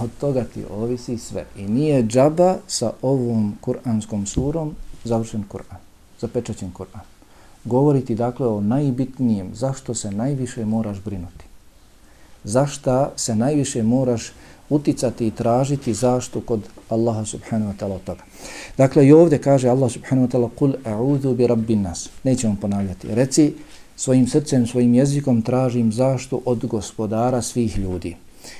Od toga ti ovisi sve. I nije džaba sa ovom kuranskom surom završen Kur'an, zapečaćen Kur'an. Govoriti dakle o najbitnijem, zašto se najviše moraš brinuti. Zašta se najviše moraš uticati i tražiti zašto kod Allaha subhanahu wa ta'ala od toga. Dakle, i ovdje kaže Allah subhanahu wa ta'ala kul a'udhu bi rabbin nas. Nećemo ponavljati. Reci svojim srcem, svojim jezikom tražim zašto od gospodara svih ljudi.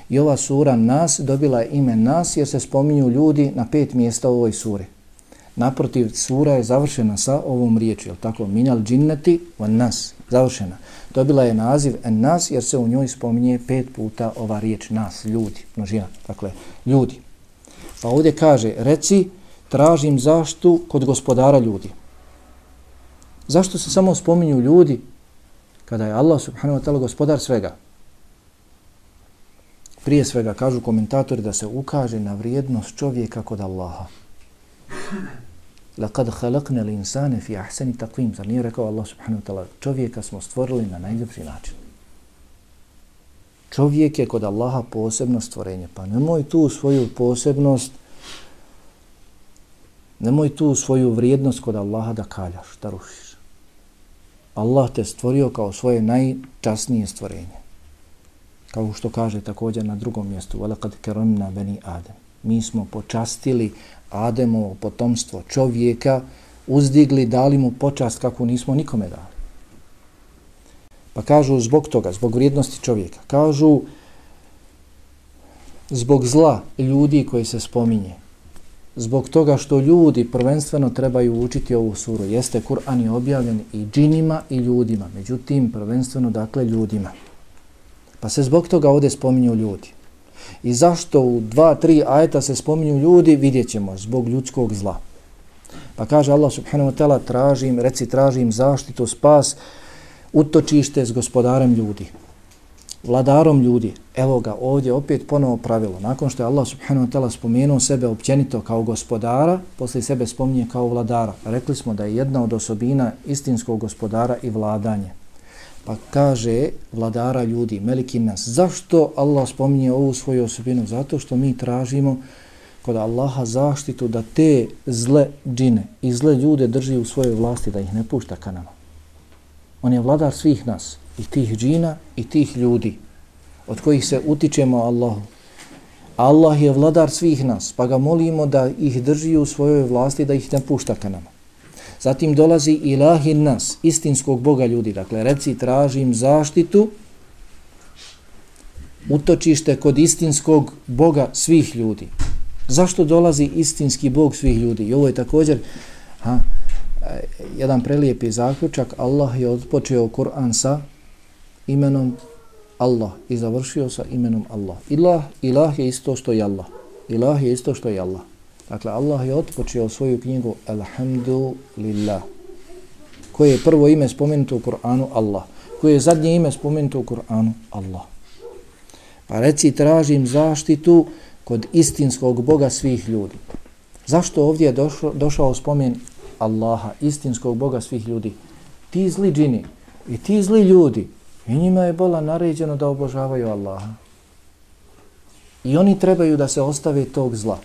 I ova sura nas dobila ime nas jer se spominju ljudi na pet mjesta u ovoj suri. Naprotiv, sura je završena sa ovom riječju, tako, minal džinneti van nas, završena. Dobila je naziv en nas jer se u njoj spominje pet puta ova riječ nas, ljudi, množina, dakle, ljudi. Pa ovdje kaže, reci, tražim zaštu kod gospodara ljudi. Zašto se samo spominju ljudi kada je Allah subhanahu wa ta'ala gospodar svega? Prije svega kažu komentatori da se ukaže na vrijednost čovjeka kod Allaha. Laqad khalaqna al-insana fi ahsani taqvim. Zar nije rekao Allah subhanahu wa ta'ala čovjeka smo stvorili na najljepši način. Čovjek je kod Allaha posebno stvorenje. Pa nemoj tu svoju posebnost nemoj tu svoju vrijednost kod Allaha da kaljaš, da rušiš. Allah te stvorio kao svoje najčasnije stvorenje Kao što kaže također na drugom mjestu, وَلَقَدْ كَرَمْنَا بَنِي آدَمِ Mi smo počastili Ademovo potomstvo čovjeka, uzdigli, dali mu počast kako nismo nikome dali. Pa kažu zbog toga, zbog vrijednosti čovjeka. Kažu zbog zla ljudi koji se spominje. Zbog toga što ljudi prvenstveno trebaju učiti ovu suru. Jeste, Kur'an je objavljen i džinima i ljudima. Međutim, prvenstveno, dakle, ljudima. Pa se zbog toga ovdje spominju ljudi. I zašto u dva, tri ajeta se spominju ljudi, vidjet ćemo, zbog ljudskog zla. Pa kaže Allah subhanahu wa ta'ala, tražim, reci tražim zaštitu, spas, utočište s gospodarem ljudi, vladarom ljudi. Evo ga ovdje opet ponovo pravilo. Nakon što je Allah subhanahu wa ta'ala spomenuo sebe općenito kao gospodara, poslije sebe spominje kao vladara. Rekli smo da je jedna od osobina istinskog gospodara i vladanje. Pa kaže vladara ljudi, meliki nas. Zašto Allah spominje ovu svoju osobinu? Zato što mi tražimo kod Allaha zaštitu da te zle džine i zle ljude drži u svojoj vlasti, da ih ne pušta ka nama. On je vladar svih nas, i tih džina i tih ljudi, od kojih se utičemo Allahu. Allah je vladar svih nas, pa ga molimo da ih drži u svojoj vlasti, da ih ne pušta ka nama. Zatim dolazi ilahi nas, istinskog Boga ljudi. Dakle, reci, tražim zaštitu, utočište kod istinskog Boga svih ljudi. Zašto dolazi istinski Bog svih ljudi? I ovo je također ha, jedan prelijepi zaključak. Allah je odpočeo Kur'an sa imenom Allah i završio sa imenom Allah. Ilah, ilah je isto što je Allah. Ilah je isto što je Allah. Dakle, Allah je otpočeo svoju knjigu Alhamdulillah. Koje je prvo ime spomenuto u Kur'anu? Allah. Koje je zadnje ime spomenuto u Kur'anu? Allah. Pa reci, tražim zaštitu kod istinskog Boga svih ljudi. Zašto ovdje je došao, došao spomen Allaha, istinskog Boga svih ljudi? Ti zli džini i ti zli ljudi, i njima je bola naređeno da obožavaju Allaha. I oni trebaju da se ostave tog zla.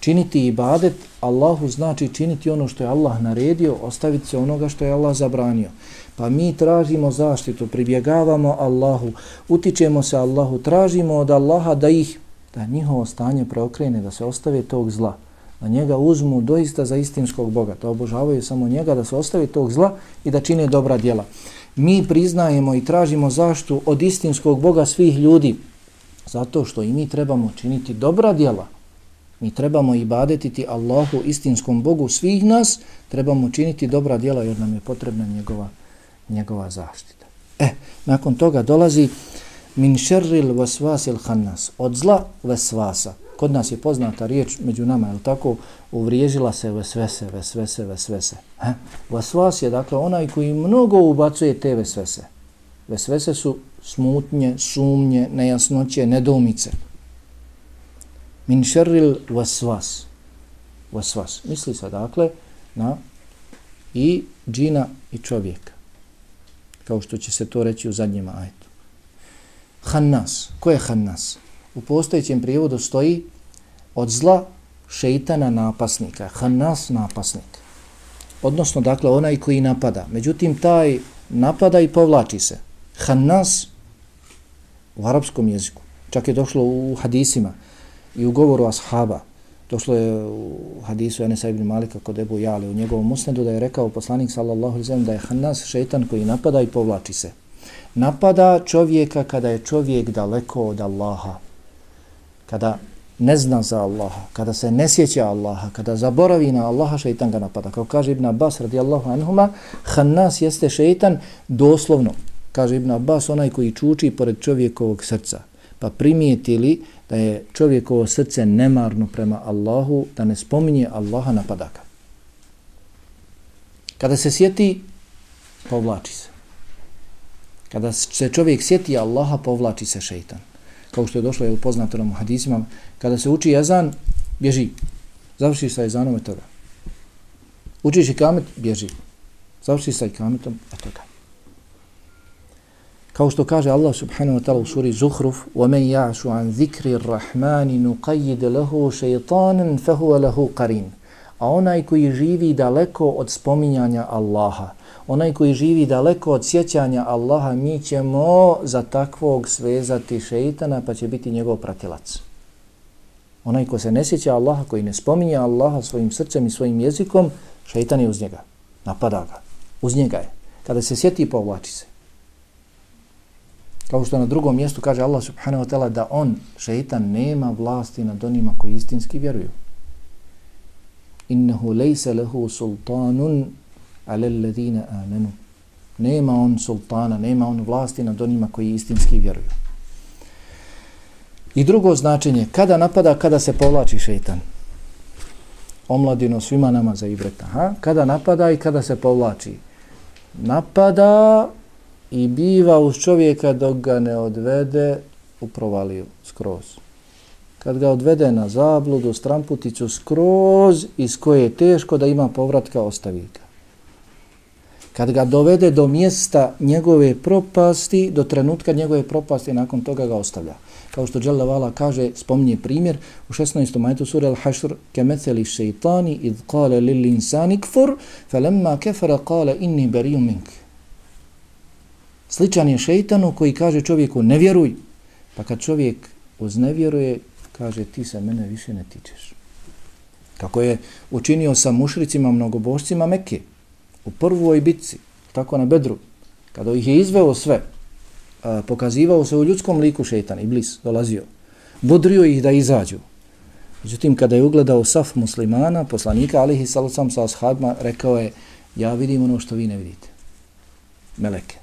Činiti ibadet Allahu znači činiti ono što je Allah naredio, ostaviti se onoga što je Allah zabranio. Pa mi tražimo zaštitu, pribjegavamo Allahu, utičemo se Allahu, tražimo od Allaha da ih, da njihovo stanje preokrene, da se ostave tog zla, da njega uzmu doista za istinskog Boga, da obožavaju samo njega, da se ostave tog zla i da čine dobra djela. Mi priznajemo i tražimo zaštu od istinskog Boga svih ljudi, zato što i mi trebamo činiti dobra djela, Mi trebamo ibadetiti Allahu, istinskom Bogu svih nas, trebamo činiti dobra djela jer nam je potrebna njegova, njegova zaštita. E, nakon toga dolazi min šerril vasvasil hannas, od zla vasvasa. Kod nas je poznata riječ među nama, je tako, uvriježila se vesvese, vesvese, vesvese. E? Vasvas je dakle onaj koji mnogo ubacuje te vesvese. Vesvese su smutnje, sumnje, nejasnoće, nedomice min šerril vasvas. Vasvas. Misli se dakle na i džina i čovjeka. Kao što će se to reći u zadnjem ajetu. Hannas. Ko je Hannas? U postojećem prijevodu stoji od zla šeitana napasnika. Hannas napasnik. Odnosno, dakle, onaj koji napada. Međutim, taj napada i povlači se. Hannas u arapskom jeziku. Čak je došlo u hadisima i u govoru ashaba. Došlo je u hadisu Enesa ibn Malika kod Ebu Jale u njegovom musnedu da je rekao poslanik sallallahu alaihi sallam da je Hanas šeitan koji napada i povlači se. Napada čovjeka kada je čovjek daleko od Allaha. Kada ne zna za Allaha, kada se ne sjeća Allaha, kada zaboravi na Allaha, šeitan ga napada. Kao kaže Ibn Abbas radijallahu anhuma, Hanas jeste šeitan doslovno. Kaže Ibn Abbas, onaj koji čuči pored čovjekovog srca. Pa primijetili da je čovjekovo srce nemarno prema Allahu, da ne spominje Allaha na padaka. Kada se sjeti, povlači se. Kada se čovjek sjeti Allaha, povlači se šeitan. Kao što je došlo je poznato nam u kada se uči jazan, bježi. Završi sa jezanom je toga. Učiš i kamet, bježi. Završi sa i kametom, eto toga. Kao što kaže Allah subhanahu wa ta'ala u suri Zuhruf وَمَنْ يَعْشُ عَنْ ذِكْرِ الرَّحْمَانِ نُقَيِّدْ لَهُ شَيْطَانًا فَهُوَ لَهُ قَرِينَ A onaj koji živi daleko od spominjanja Allaha, onaj koji živi daleko od sjećanja Allaha, mi ćemo za takvog svezati šeitana pa će biti njegov pratilac. Onaj ko se ne sjeća Allaha, koji ne spominje Allaha svojim srcem i svojim jezikom, šeitan je uz njega, napada ga, uz njega je. Kada se sjeti, povlači se. Kao što na drugom mjestu kaže Allah subhanahu wa ta'ala da on, šeitan, nema vlasti nad onima koji istinski vjeruju. Innehu lejse lehu sultanun ale ledine amenu. Nema on sultana, nema on vlasti nad onima koji istinski vjeruju. I drugo značenje, kada napada, kada se povlači šeitan. Omladino svima nama za ibreta. Ha? Kada napada i kada se povlači. Napada i biva uz čovjeka dok ga ne odvede u provaliju skroz. Kad ga odvede na zabludu, stramputicu skroz iz koje je teško da ima povratka, ostavi ga. Kad ga dovede do mjesta njegove propasti, do trenutka njegove propasti, nakon toga ga ostavlja. Kao što Jalla Vala kaže, spominje primjer u 16. majtu sura Al-Hashr, kemeceli šeitani id kale lil insani kfur, felemma kefara kale inni berijum mink. Sličan je šeitanu koji kaže čovjeku ne vjeruj. Pa kad čovjek uznevjeruje, kaže ti se mene više ne tičeš. Kako je učinio sa mušricima, mnogobošcima Mekke u prvoj bitci, tako na bedru, kada ih je izveo sve, a, pokazivao se u ljudskom liku šeitan, iblis, dolazio, bodrio ih da izađu. Međutim, kada je ugledao saf muslimana, poslanika, alihi salacom sa ashabima, rekao je, ja vidim ono što vi ne vidite. Meleke.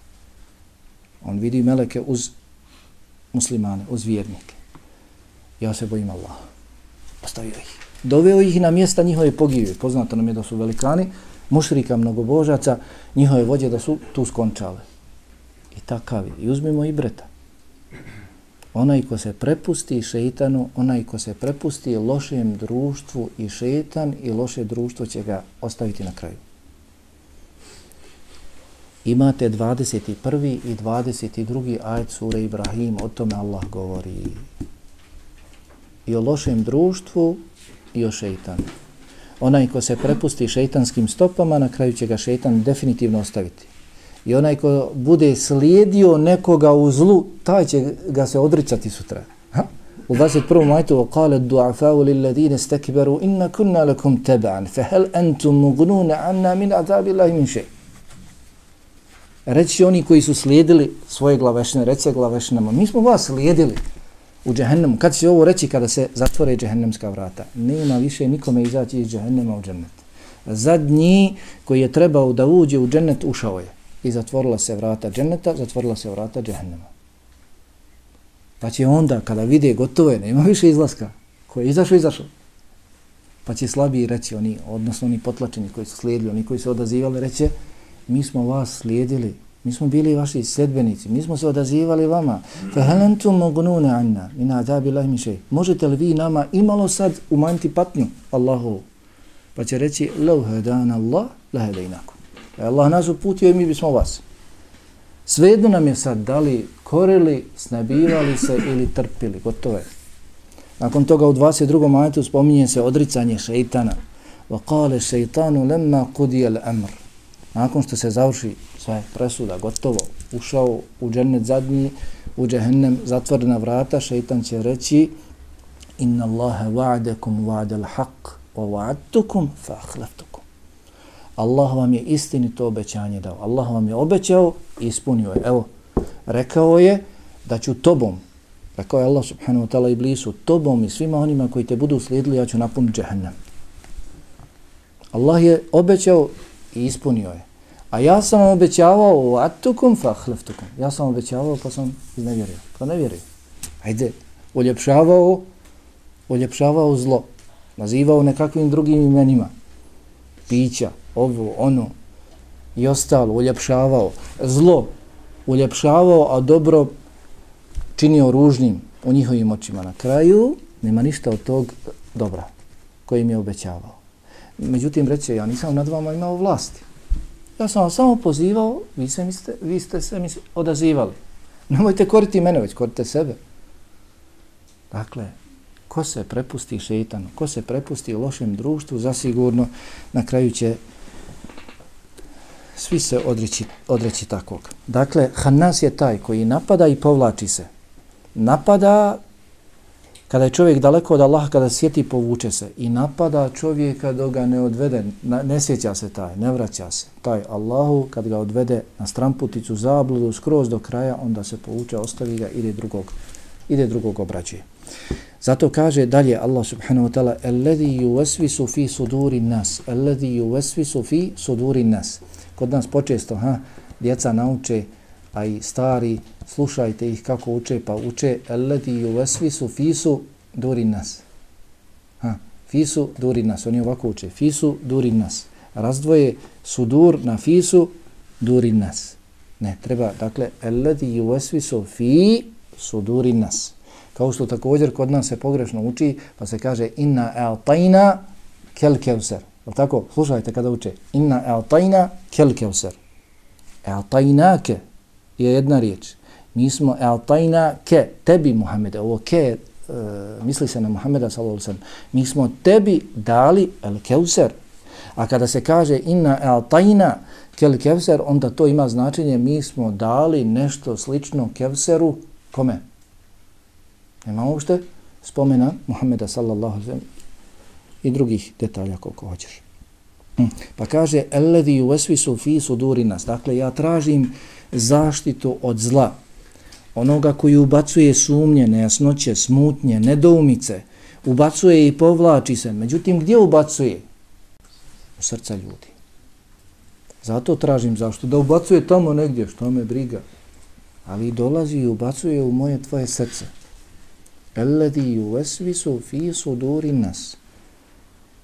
On vidi meleke uz muslimane, uz vjernike. Ja se bojim Allah. Postavio ih. Doveo ih na mjesta njihove pogibije. Poznato nam je da su velikani, mušrika, mnogobožaca, njihove vođe da su tu skončale. I takav je. I uzmimo i breta. Onaj ko se prepusti šeitanu, onaj ko se prepusti lošem društvu i šeitan i loše društvo će ga ostaviti na kraju imate 21. i 22. ajet sure Ibrahim, o tome Allah govori. I o lošem društvu i o šeitanu. Onaj ko se prepusti šeitanskim stopama, na kraju će ga šeitan definitivno ostaviti. I onaj ko bude slijedio nekoga u zlu, taj će ga se odricati sutra. Ha? U 21. majtu قال الدعفاء للذين استكبروا إن كنا لكم تبعا فهل أنتم مغنون عنا من عذاب الله من شيء reći oni koji su slijedili svoje glavešine, reći glavešinama, mi smo vas slijedili u džehennemu. Kad će ovo reći kada se zatvore džehennemska vrata? Nema više nikome izaći iz džehennema u džennet. Zadnji koji je trebao da uđe u džennet ušao je. I zatvorila se vrata dženneta, zatvorila se vrata džehennema. Pa će onda, kada vide gotovo je, nema više izlaska. Ko je izašao, izašao. Pa će slabiji reći oni, odnosno oni potlačeni koji su slijedili, oni koji su odazivali, reće, mi smo vas slijedili, mi smo bili vaši sledbenici, mi smo se odazivali vama. Fa halantum anna min azabi Allahi min shay. Možete li vi nama imalo sad umanjiti patnju Allahu? Pa će reći law hadana Allah la hadainakum. Allah nas uputio i mi bismo vas. Svejedno nam je sad dali korili, snabivali se ili trpili, gotovo je. Nakon toga u 22. majetu spominje se odricanje šeitana. Wa qala shaytanu lamma qudiya al-amr nakon što se završi sve presuda, gotovo, ušao u džennet zadnji, u džehennem zatvorena vrata, šeitan će reći inna Allahe va'adekum va'adel haq wa va'adtukum fa'ahleftukum. Allah vam je istinito obećanje dao. Allah vam je obećao i ispunio je. Evo, rekao je da ću tobom, rekao je Allah subhanahu wa ta'ala i blisu, tobom i svima onima koji te budu slijedili, ja ću napuniti džehennem. Allah je obećao i ispunio je. A ja sam vam obećavao u atukum fahleftukum. Ja sam obećavao pa sam iznevjerio. Pa ne vjerio. Ajde, uljepšavao, uljepšavao zlo. Nazivao nekakvim drugim imenima. Pića, ovo, ono. i ostalo uljepšavao, zlo uljepšavao, a dobro činio ružnim u njihovim očima. Na kraju nema ništa od tog dobra koji im je obećavao. Međutim, reće, ja nisam nad vama imao vlasti. Ja sam vam samo pozivao, vi, se mislite, vi ste se mi odazivali. Nemojte koriti mene, već korite sebe. Dakle, ko se prepusti šeitanu, ko se prepusti lošem društvu, zasigurno na kraju će svi se odreći, odreći takvog. Dakle, Hanas je taj koji napada i povlači se. Napada kada je čovjek daleko od Allaha, kada sjeti, povuče se. I napada čovjeka dok ga ne odvede, ne sjeća se taj, ne vraća se. Taj Allahu, kad ga odvede na stramputicu, zabludu, skroz do kraja, onda se povuče, ostavi ga, ide drugog, ide drugog obrađuje. Zato kaže dalje Allah subhanahu wa ta'ala Alladhi yuvasvisu fi suduri nas Alladhi yuvasvisu fi suduri nas Kod nas počesto, ha, djeca nauče, a i stari, slušajte ih kako uče, pa uče Eledi i uvesvisu fisu duri nas ha, Fisu duri nas, oni ovako uče Fisu duri nas Razdvoje sudur na fisu duri nas Ne, treba, dakle Eledi i uvesvisu fi suduri nas Kao što također kod nas se pogrešno uči, pa se kaže inna a'tajna kel kevser. Je tako? Slušajte kada uče. Inna a'tajna kel kevser. A'tajnake je jedna riječ. Mi smo a'tajna ke, tebi Muhammede. Ovo ke, e, misli se na Muhammeda sallallahu Mi smo tebi dali el kevser. A kada se kaže inna a'tajna kel kevser, onda to ima značenje mi smo dali nešto slično kevseru. Kome? Nema uopšte spomena Muhammeda sallallahu alaihi i drugih detalja koliko hoćeš. Mm. Pa kaže, Eledi u esvisu fi suduri nas. Dakle, ja tražim zaštitu od zla. Onoga koji ubacuje sumnje, nejasnoće, smutnje, nedoumice. Ubacuje i povlači se. Međutim, gdje ubacuje? U srca ljudi. Zato tražim zašto. Da ubacuje tamo negdje, što me briga. Ali dolazi i ubacuje u moje tvoje srce. Alladhi yusvisu fi suduri nas.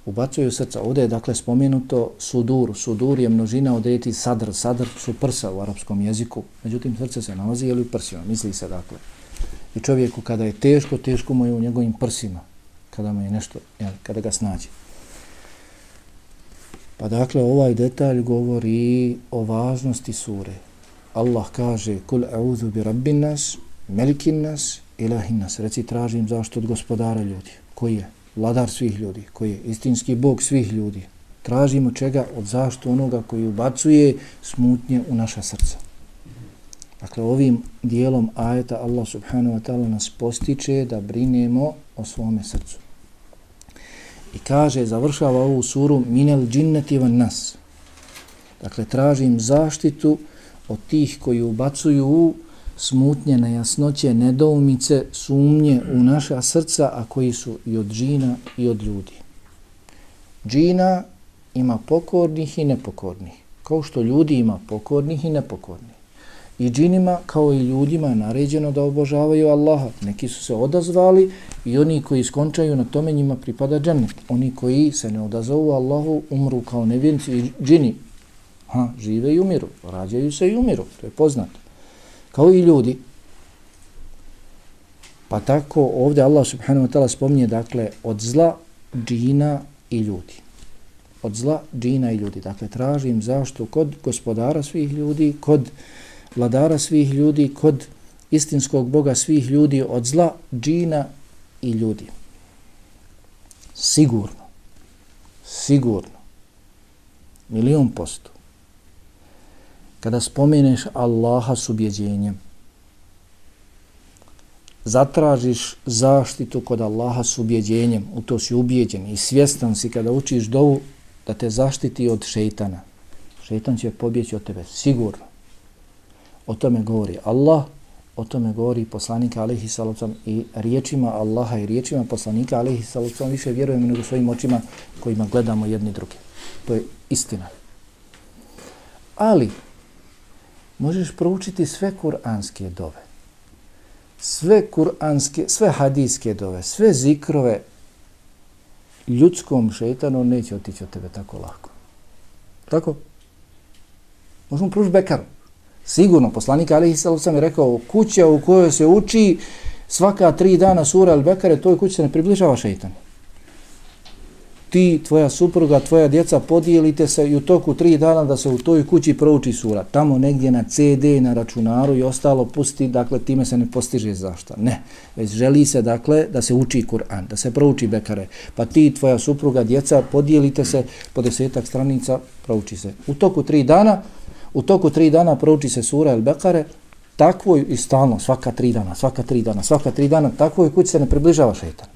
Ubacuju srca. Ovdje je dakle spomenuto sudur. Sudur je množina od eti sadr. Sadr su prsa u arapskom jeziku. Međutim, srce se nalazi ili u prsima. Misli se dakle. I čovjeku kada je teško, teško mu je u njegovim prsima. Kada mu je nešto, jel, kada ga snađe. Pa dakle, ovaj detalj govori o važnosti sure. Allah kaže, kul a'udhu bi rabbin nas, melikin nas, ilahin nas, reci tražim zašto od gospodara ljudi, koji je vladar svih ljudi, koji je istinski bog svih ljudi. Tražimo čega od zašto onoga koji ubacuje smutnje u naša srca. Dakle, ovim dijelom ajeta Allah subhanahu wa ta'ala nas postiče da brinemo o svome srcu. I kaže, završava ovu suru minel džinneti van nas. Dakle, tražim zaštitu od tih koji ubacuju u smutnje, nejasnoće, nedoumice, sumnje u naša srca, a koji su i od džina i od ljudi. Džina ima pokornih i nepokornih, kao što ljudi ima pokornih i nepokornih. I džinima, kao i ljudima, je naređeno da obožavaju Allaha. Neki su se odazvali i oni koji skončaju na tome njima pripada džennet. Oni koji se ne odazovu Allahu umru kao nevjenci i džini. Ha, žive i umiru, rađaju se i umiru, to je poznato kao i ljudi. Pa tako ovdje Allah subhanahu wa ta'ala spominje dakle od zla džina i ljudi. Od zla džina i ljudi. Dakle, tražim zašto kod gospodara svih ljudi, kod vladara svih ljudi, kod istinskog Boga svih ljudi, od zla džina i ljudi. Sigurno. Sigurno. Milion posto kada spomeneš Allaha s ubjeđenjem, zatražiš zaštitu kod Allaha s ubjeđenjem, u to si ubjeđen i svjestan si kada učiš dovu da te zaštiti od šeitana. Šeitan će pobjeći od tebe, sigurno. O tome govori Allah, o tome govori poslanika alaihi salacom i riječima Allaha i riječima poslanika alaihi salacom više vjerujemo nego svojim očima kojima gledamo jedni drugi. To je istina. Ali, možeš proučiti sve kuranske dove. Sve kuranske, sve hadijske dove, sve zikrove ljudskom šetanu neće otići od tebe tako lako. Tako? Možemo proučiti bekaru. Sigurno, poslanik Alihi sam je rekao, kuća u kojoj se uči svaka tri dana sura al bekare, toj kući se ne približava šeitan ti, tvoja supruga, tvoja djeca podijelite se i u toku tri dana da se u toj kući prouči sura. Tamo negdje na CD, na računaru i ostalo pusti, dakle time se ne postiže zašta. Ne, već želi se dakle da se uči Kur'an, da se prouči Bekare. Pa ti, tvoja supruga, djeca podijelite se po desetak stranica, prouči se. U toku tri dana, u toku tri dana prouči se sura El Bekare, takvo i stalno, svaka tri dana, svaka tri dana, svaka tri dana, takvoj kući se ne približava šetan.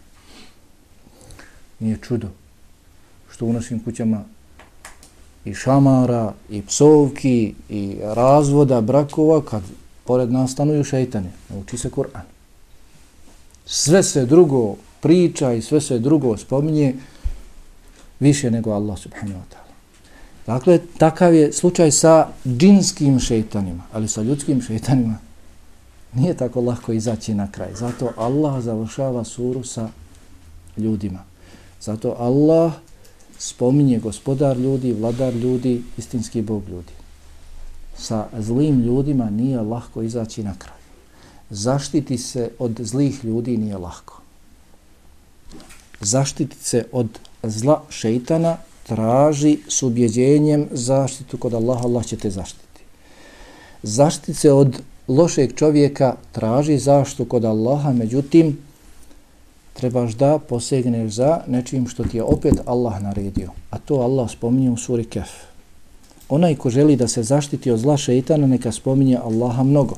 Nije čudo što u našim kućama i šamara, i psovki, i razvoda, brakova, kad pored nas stanuju šeitane, nauči se Kur'an. Sve se drugo priča i sve se drugo spominje više nego Allah subhanahu wa ta'ala. Dakle, takav je slučaj sa džinskim šeitanima, ali sa ljudskim šeitanima nije tako lako izaći na kraj. Zato Allah završava suru sa ljudima. Zato Allah spominje gospodar ljudi, vladar ljudi, istinski bog ljudi. Sa zlim ljudima nije lahko izaći na kraj. Zaštiti se od zlih ljudi nije lahko. Zaštiti se od zla šeitana traži s ubjeđenjem zaštitu kod Allaha, Allah će te zaštiti. Zaštiti se od lošeg čovjeka traži zaštitu kod Allaha, međutim, trebaš da posegneš za nečim što ti je opet Allah naredio. A to Allah spominje u suri Kef. Onaj ko želi da se zaštiti od zla šeitana, neka spominje Allaha mnogo.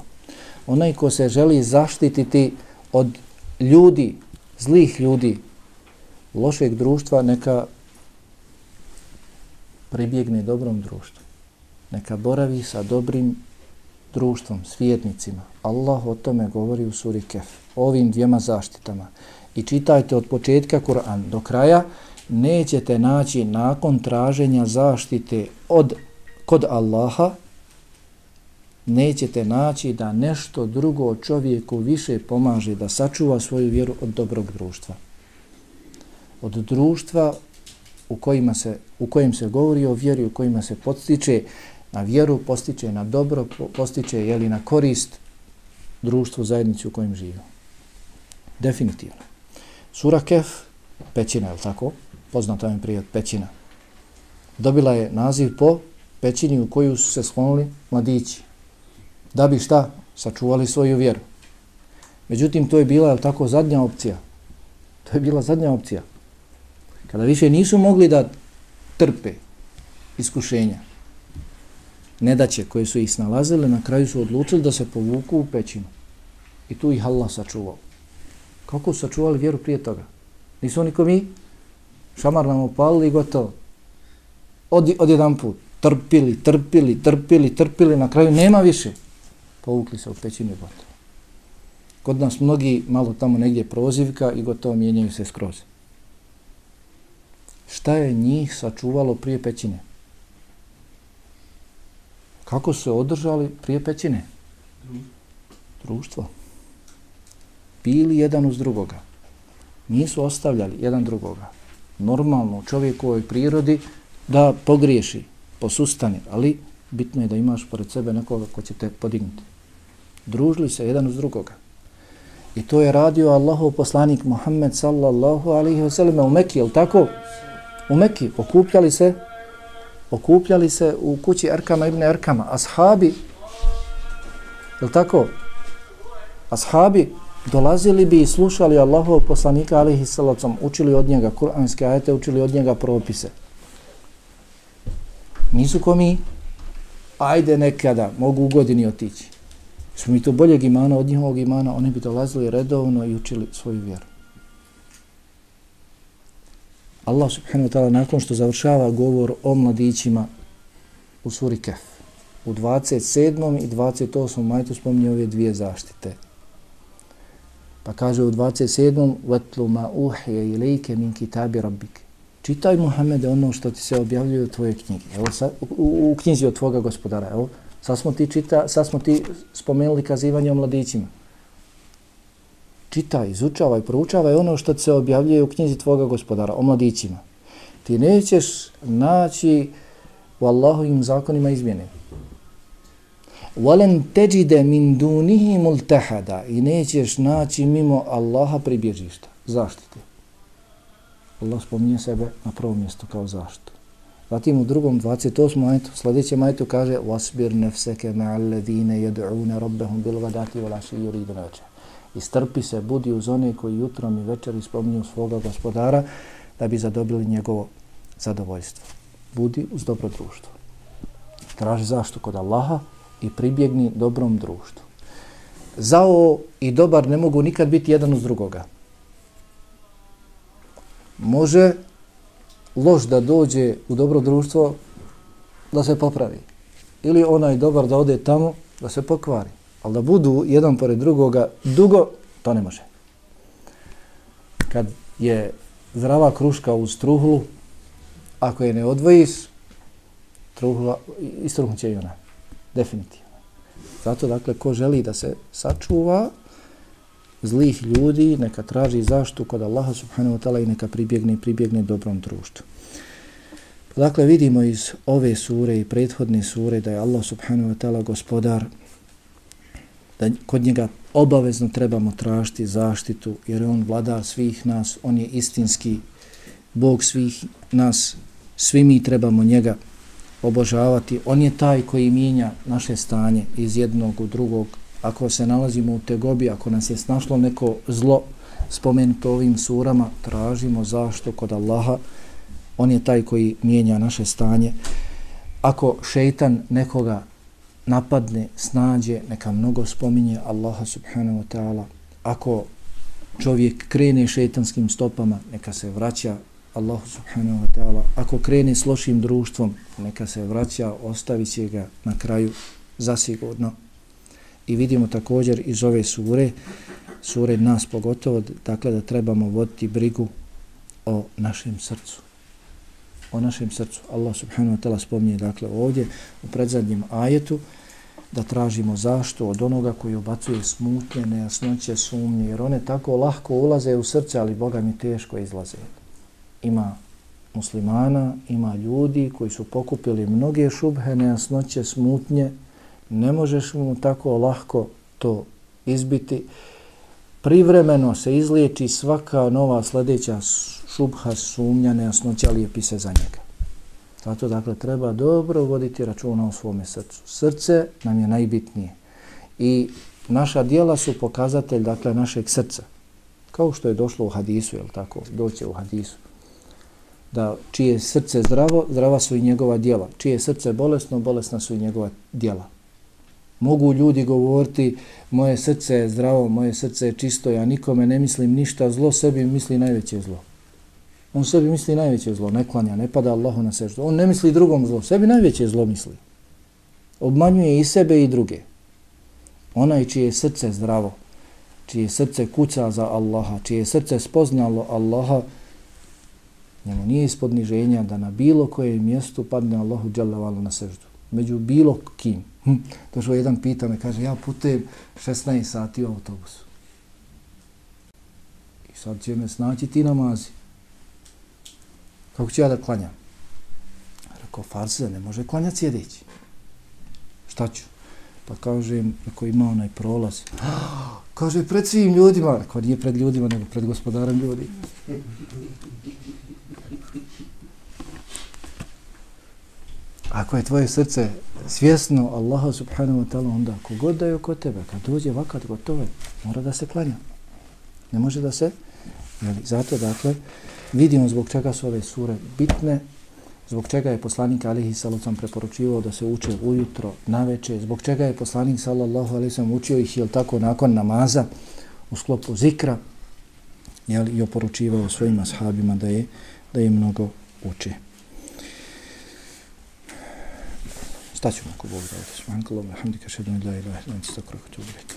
Onaj ko se želi zaštititi od ljudi, zlih ljudi, lošeg društva, neka pribjegne dobrom društvu. Neka boravi sa dobrim društvom, svijetnicima. Allah o tome govori u suri Kef. Ovim dvijema zaštitama i čitajte od početka Kur'an do kraja, nećete naći nakon traženja zaštite od kod Allaha, nećete naći da nešto drugo čovjeku više pomaže da sačuva svoju vjeru od dobrog društva. Od društva u, kojima se, u kojim se govori o vjeri, u kojima se postiče na vjeru, postiče na dobro, postiče jeli, na korist društvu, zajednici u kojim živimo. Definitivno. Sura Kef, pećina, je tako? Poznata mi prije pećina. Dobila je naziv po pećini u koju su se sklonili mladići. Da bi šta? Sačuvali svoju vjeru. Međutim, to je bila, je tako, zadnja opcija. To je bila zadnja opcija. Kada više nisu mogli da trpe iskušenja, nedaće koje su ih snalazile, na kraju su odlučili da se povuku u pećinu. I tu ih Allah sačuvao. Kako su sačuvali vjeru prije toga? Nisu oni ko mi? Šamar nam upalili i gotovo. Od, od jedan put. Trpili, trpili, trpili, trpili. Na kraju nema više. Povukli se u pećinu i gotovo. Kod nas mnogi malo tamo negdje prozivka i gotovo mijenjaju se skroz. Šta je njih sačuvalo prije pećine? Kako su se održali prije pećine? Društvo bili jedan uz drugoga. Nisu ostavljali jedan drugoga. Normalno u čovjekovoj prirodi da pogriješi, posustane, ali bitno je da imaš pored sebe nekoga ko će te podignuti. Družili se jedan uz drugoga. I to je radio Allahov poslanik Muhammed sallallahu alaihi wa sallam u Mekiji, jel tako? U Mekiji okupljali se okupljali se u kući Erkama ibn Erkama. Ashabi, jel tako? Ashabi dolazili bi i slušali Allahov poslanika alihi salacom, učili od njega kuranske ajete, učili od njega propise. Nisu ko mi, ajde nekada, mogu u godini otići. Smo mi to boljeg imana od njihovog imana, oni bi dolazili redovno i učili svoju vjeru. Allah subhanahu wa ta'ala nakon što završava govor o mladićima u suri Kef, u 27. i 28. majtu spominje ove dvije zaštite – Pa kaže u 27. Vatlu ma uhije ilike min kitabi rabbike. Čitaj Muhammede ono što ti se objavljuje u tvojoj knjigi. Evo, sa, u, u, knjizi od tvoga gospodara. Evo, sad smo ti, čita, sad smo ti spomenuli kazivanje o mladićima. Čitaj, izučavaj, proučavaj ono što ti se objavljuje u knjizi tvoga gospodara, o mladićima. Ti nećeš naći u Allahovim zakonima izmjene. وَلَنْ تَجِدَ مِنْ دُونِهِ مُلْتَحَدَ I nećeš naći mimo Allaha pribježišta, zaštite. Allah spominje sebe na prvom mjestu kao zaštitu. Zatim u drugom 28. majetu, sljedećem majetu kaže وَاسْبِرْ نَفْسَكَ مَعَ الَّذِينَ يَدْعُونَ رَبَّهُمْ بِلْغَدَاتِ وَلَاشِ يُرِيدُ نَوَجَ I strpi se, budi uz one koji jutrom i večeri spominju svoga gospodara da bi zadobili njegovo zadovoljstvo. Budi uz dobro društvo. Traži zaštu kod Allaha i pribjegni dobrom društvu. Zao i dobar ne mogu nikad biti jedan uz drugoga. Može loš da dođe u dobro društvo da se popravi. Ili onaj dobar da ode tamo da se pokvari. Ali da budu jedan pored drugoga dugo, to ne može. Kad je zdrava kruška uz truhlu, ako je ne odvojiš, truhla, istruhnut će i ona. Definitivno. Zato, dakle, ko želi da se sačuva zlih ljudi, neka traži zaštu kod Allaha subhanahu wa ta'ala i neka pribjegne i pribjegne dobrom društvu. Dakle, vidimo iz ove sure i prethodne sure da je Allah subhanahu wa ta'ala gospodar, da kod njega obavezno trebamo tražiti zaštitu, jer je on vladar svih nas, on je istinski Bog svih nas, svi mi trebamo njega obožavati. On je taj koji mijenja naše stanje iz jednog u drugog. Ako se nalazimo u tegobi, ako nas je snašlo neko zlo spomenuto ovim surama, tražimo zašto kod Allaha. On je taj koji mijenja naše stanje. Ako šeitan nekoga napadne, snađe, neka mnogo spominje Allaha subhanahu wa ta'ala. Ako čovjek krene šeitanskim stopama, neka se vraća Allah subhanahu wa ta'ala, ako krene s lošim društvom, neka se vraća, ostavi će ga na kraju zasigurno. I vidimo također iz ove sure, sure nas pogotovo, dakle da trebamo voditi brigu o našem srcu. O našem srcu. Allah subhanahu wa ta'ala spominje dakle ovdje u predzadnjem ajetu da tražimo zašto od onoga koji ubacuje smutnje, nejasnoće, sumnje, jer one tako lahko ulaze u srce, ali Boga mi teško izlaze ima muslimana, ima ljudi koji su pokupili mnoge šubhe, nejasnoće, smutnje, ne možeš mu tako lahko to izbiti. Privremeno se izliječi svaka nova sljedeća šubha, sumnja, nejasnoća, lijepi se za njega. Zato dakle treba dobro voditi računa o svome srcu. Srce nam je najbitnije. I naša dijela su pokazatelj dakle našeg srca. Kao što je došlo u hadisu, je tako? Doće u hadisu da čije srce zdravo, zdrava su i njegova djela. Čije srce bolesno, bolesna su i njegova djela. Mogu ljudi govoriti, moje srce je zdravo, moje srce je čisto, ja nikome ne mislim ništa zlo, sebi misli najveće zlo. On sebi misli najveće zlo, ne klanja, ne pada Allahu na seždu. On ne misli drugom zlo, sebi najveće zlo misli. Obmanjuje i sebe i druge. Onaj čije srce zdravo, čije srce kuca za Allaha, čije srce spoznalo Allaha, Njemu nije ispod niženja da na bilo koje mjestu padne Allahu dželevalu na seždu. Među bilo kim. Hm. Došao jedan pita me, kaže, ja putujem 16 sati u autobusu. I sad će me snaći ti namazi. Kako ću ja da klanjam? Rekao, farse, ne može klanjati sjedeći. Šta ću? Pa kažem, ako ima onaj prolaz. Kaže, pred svim ljudima. Rekao, nije pred ljudima, nego pred gospodarem ljudi. Ako je tvoje srce svjesno Allaha subhanahu wa ta'ala, onda kogod da je oko tebe, kad dođe vakat gotove, mora da se klanja. Ne može da se, jeli, zato dakle, vidimo zbog čega su ove sure bitne, zbog čega je poslanik alihi sallam preporučivao da se uče ujutro, naveče, zbog čega je poslanik sallallahu alihi sallam učio ih, jel tako, nakon namaza, u sklopu zikra, jel, i oporučivao svojim ashabima da je, da je mnogo uče. Staćemo ako Bog da otiš mankalo. Alhamdika šedun ilaha ilaha ilaha ilaha ilaha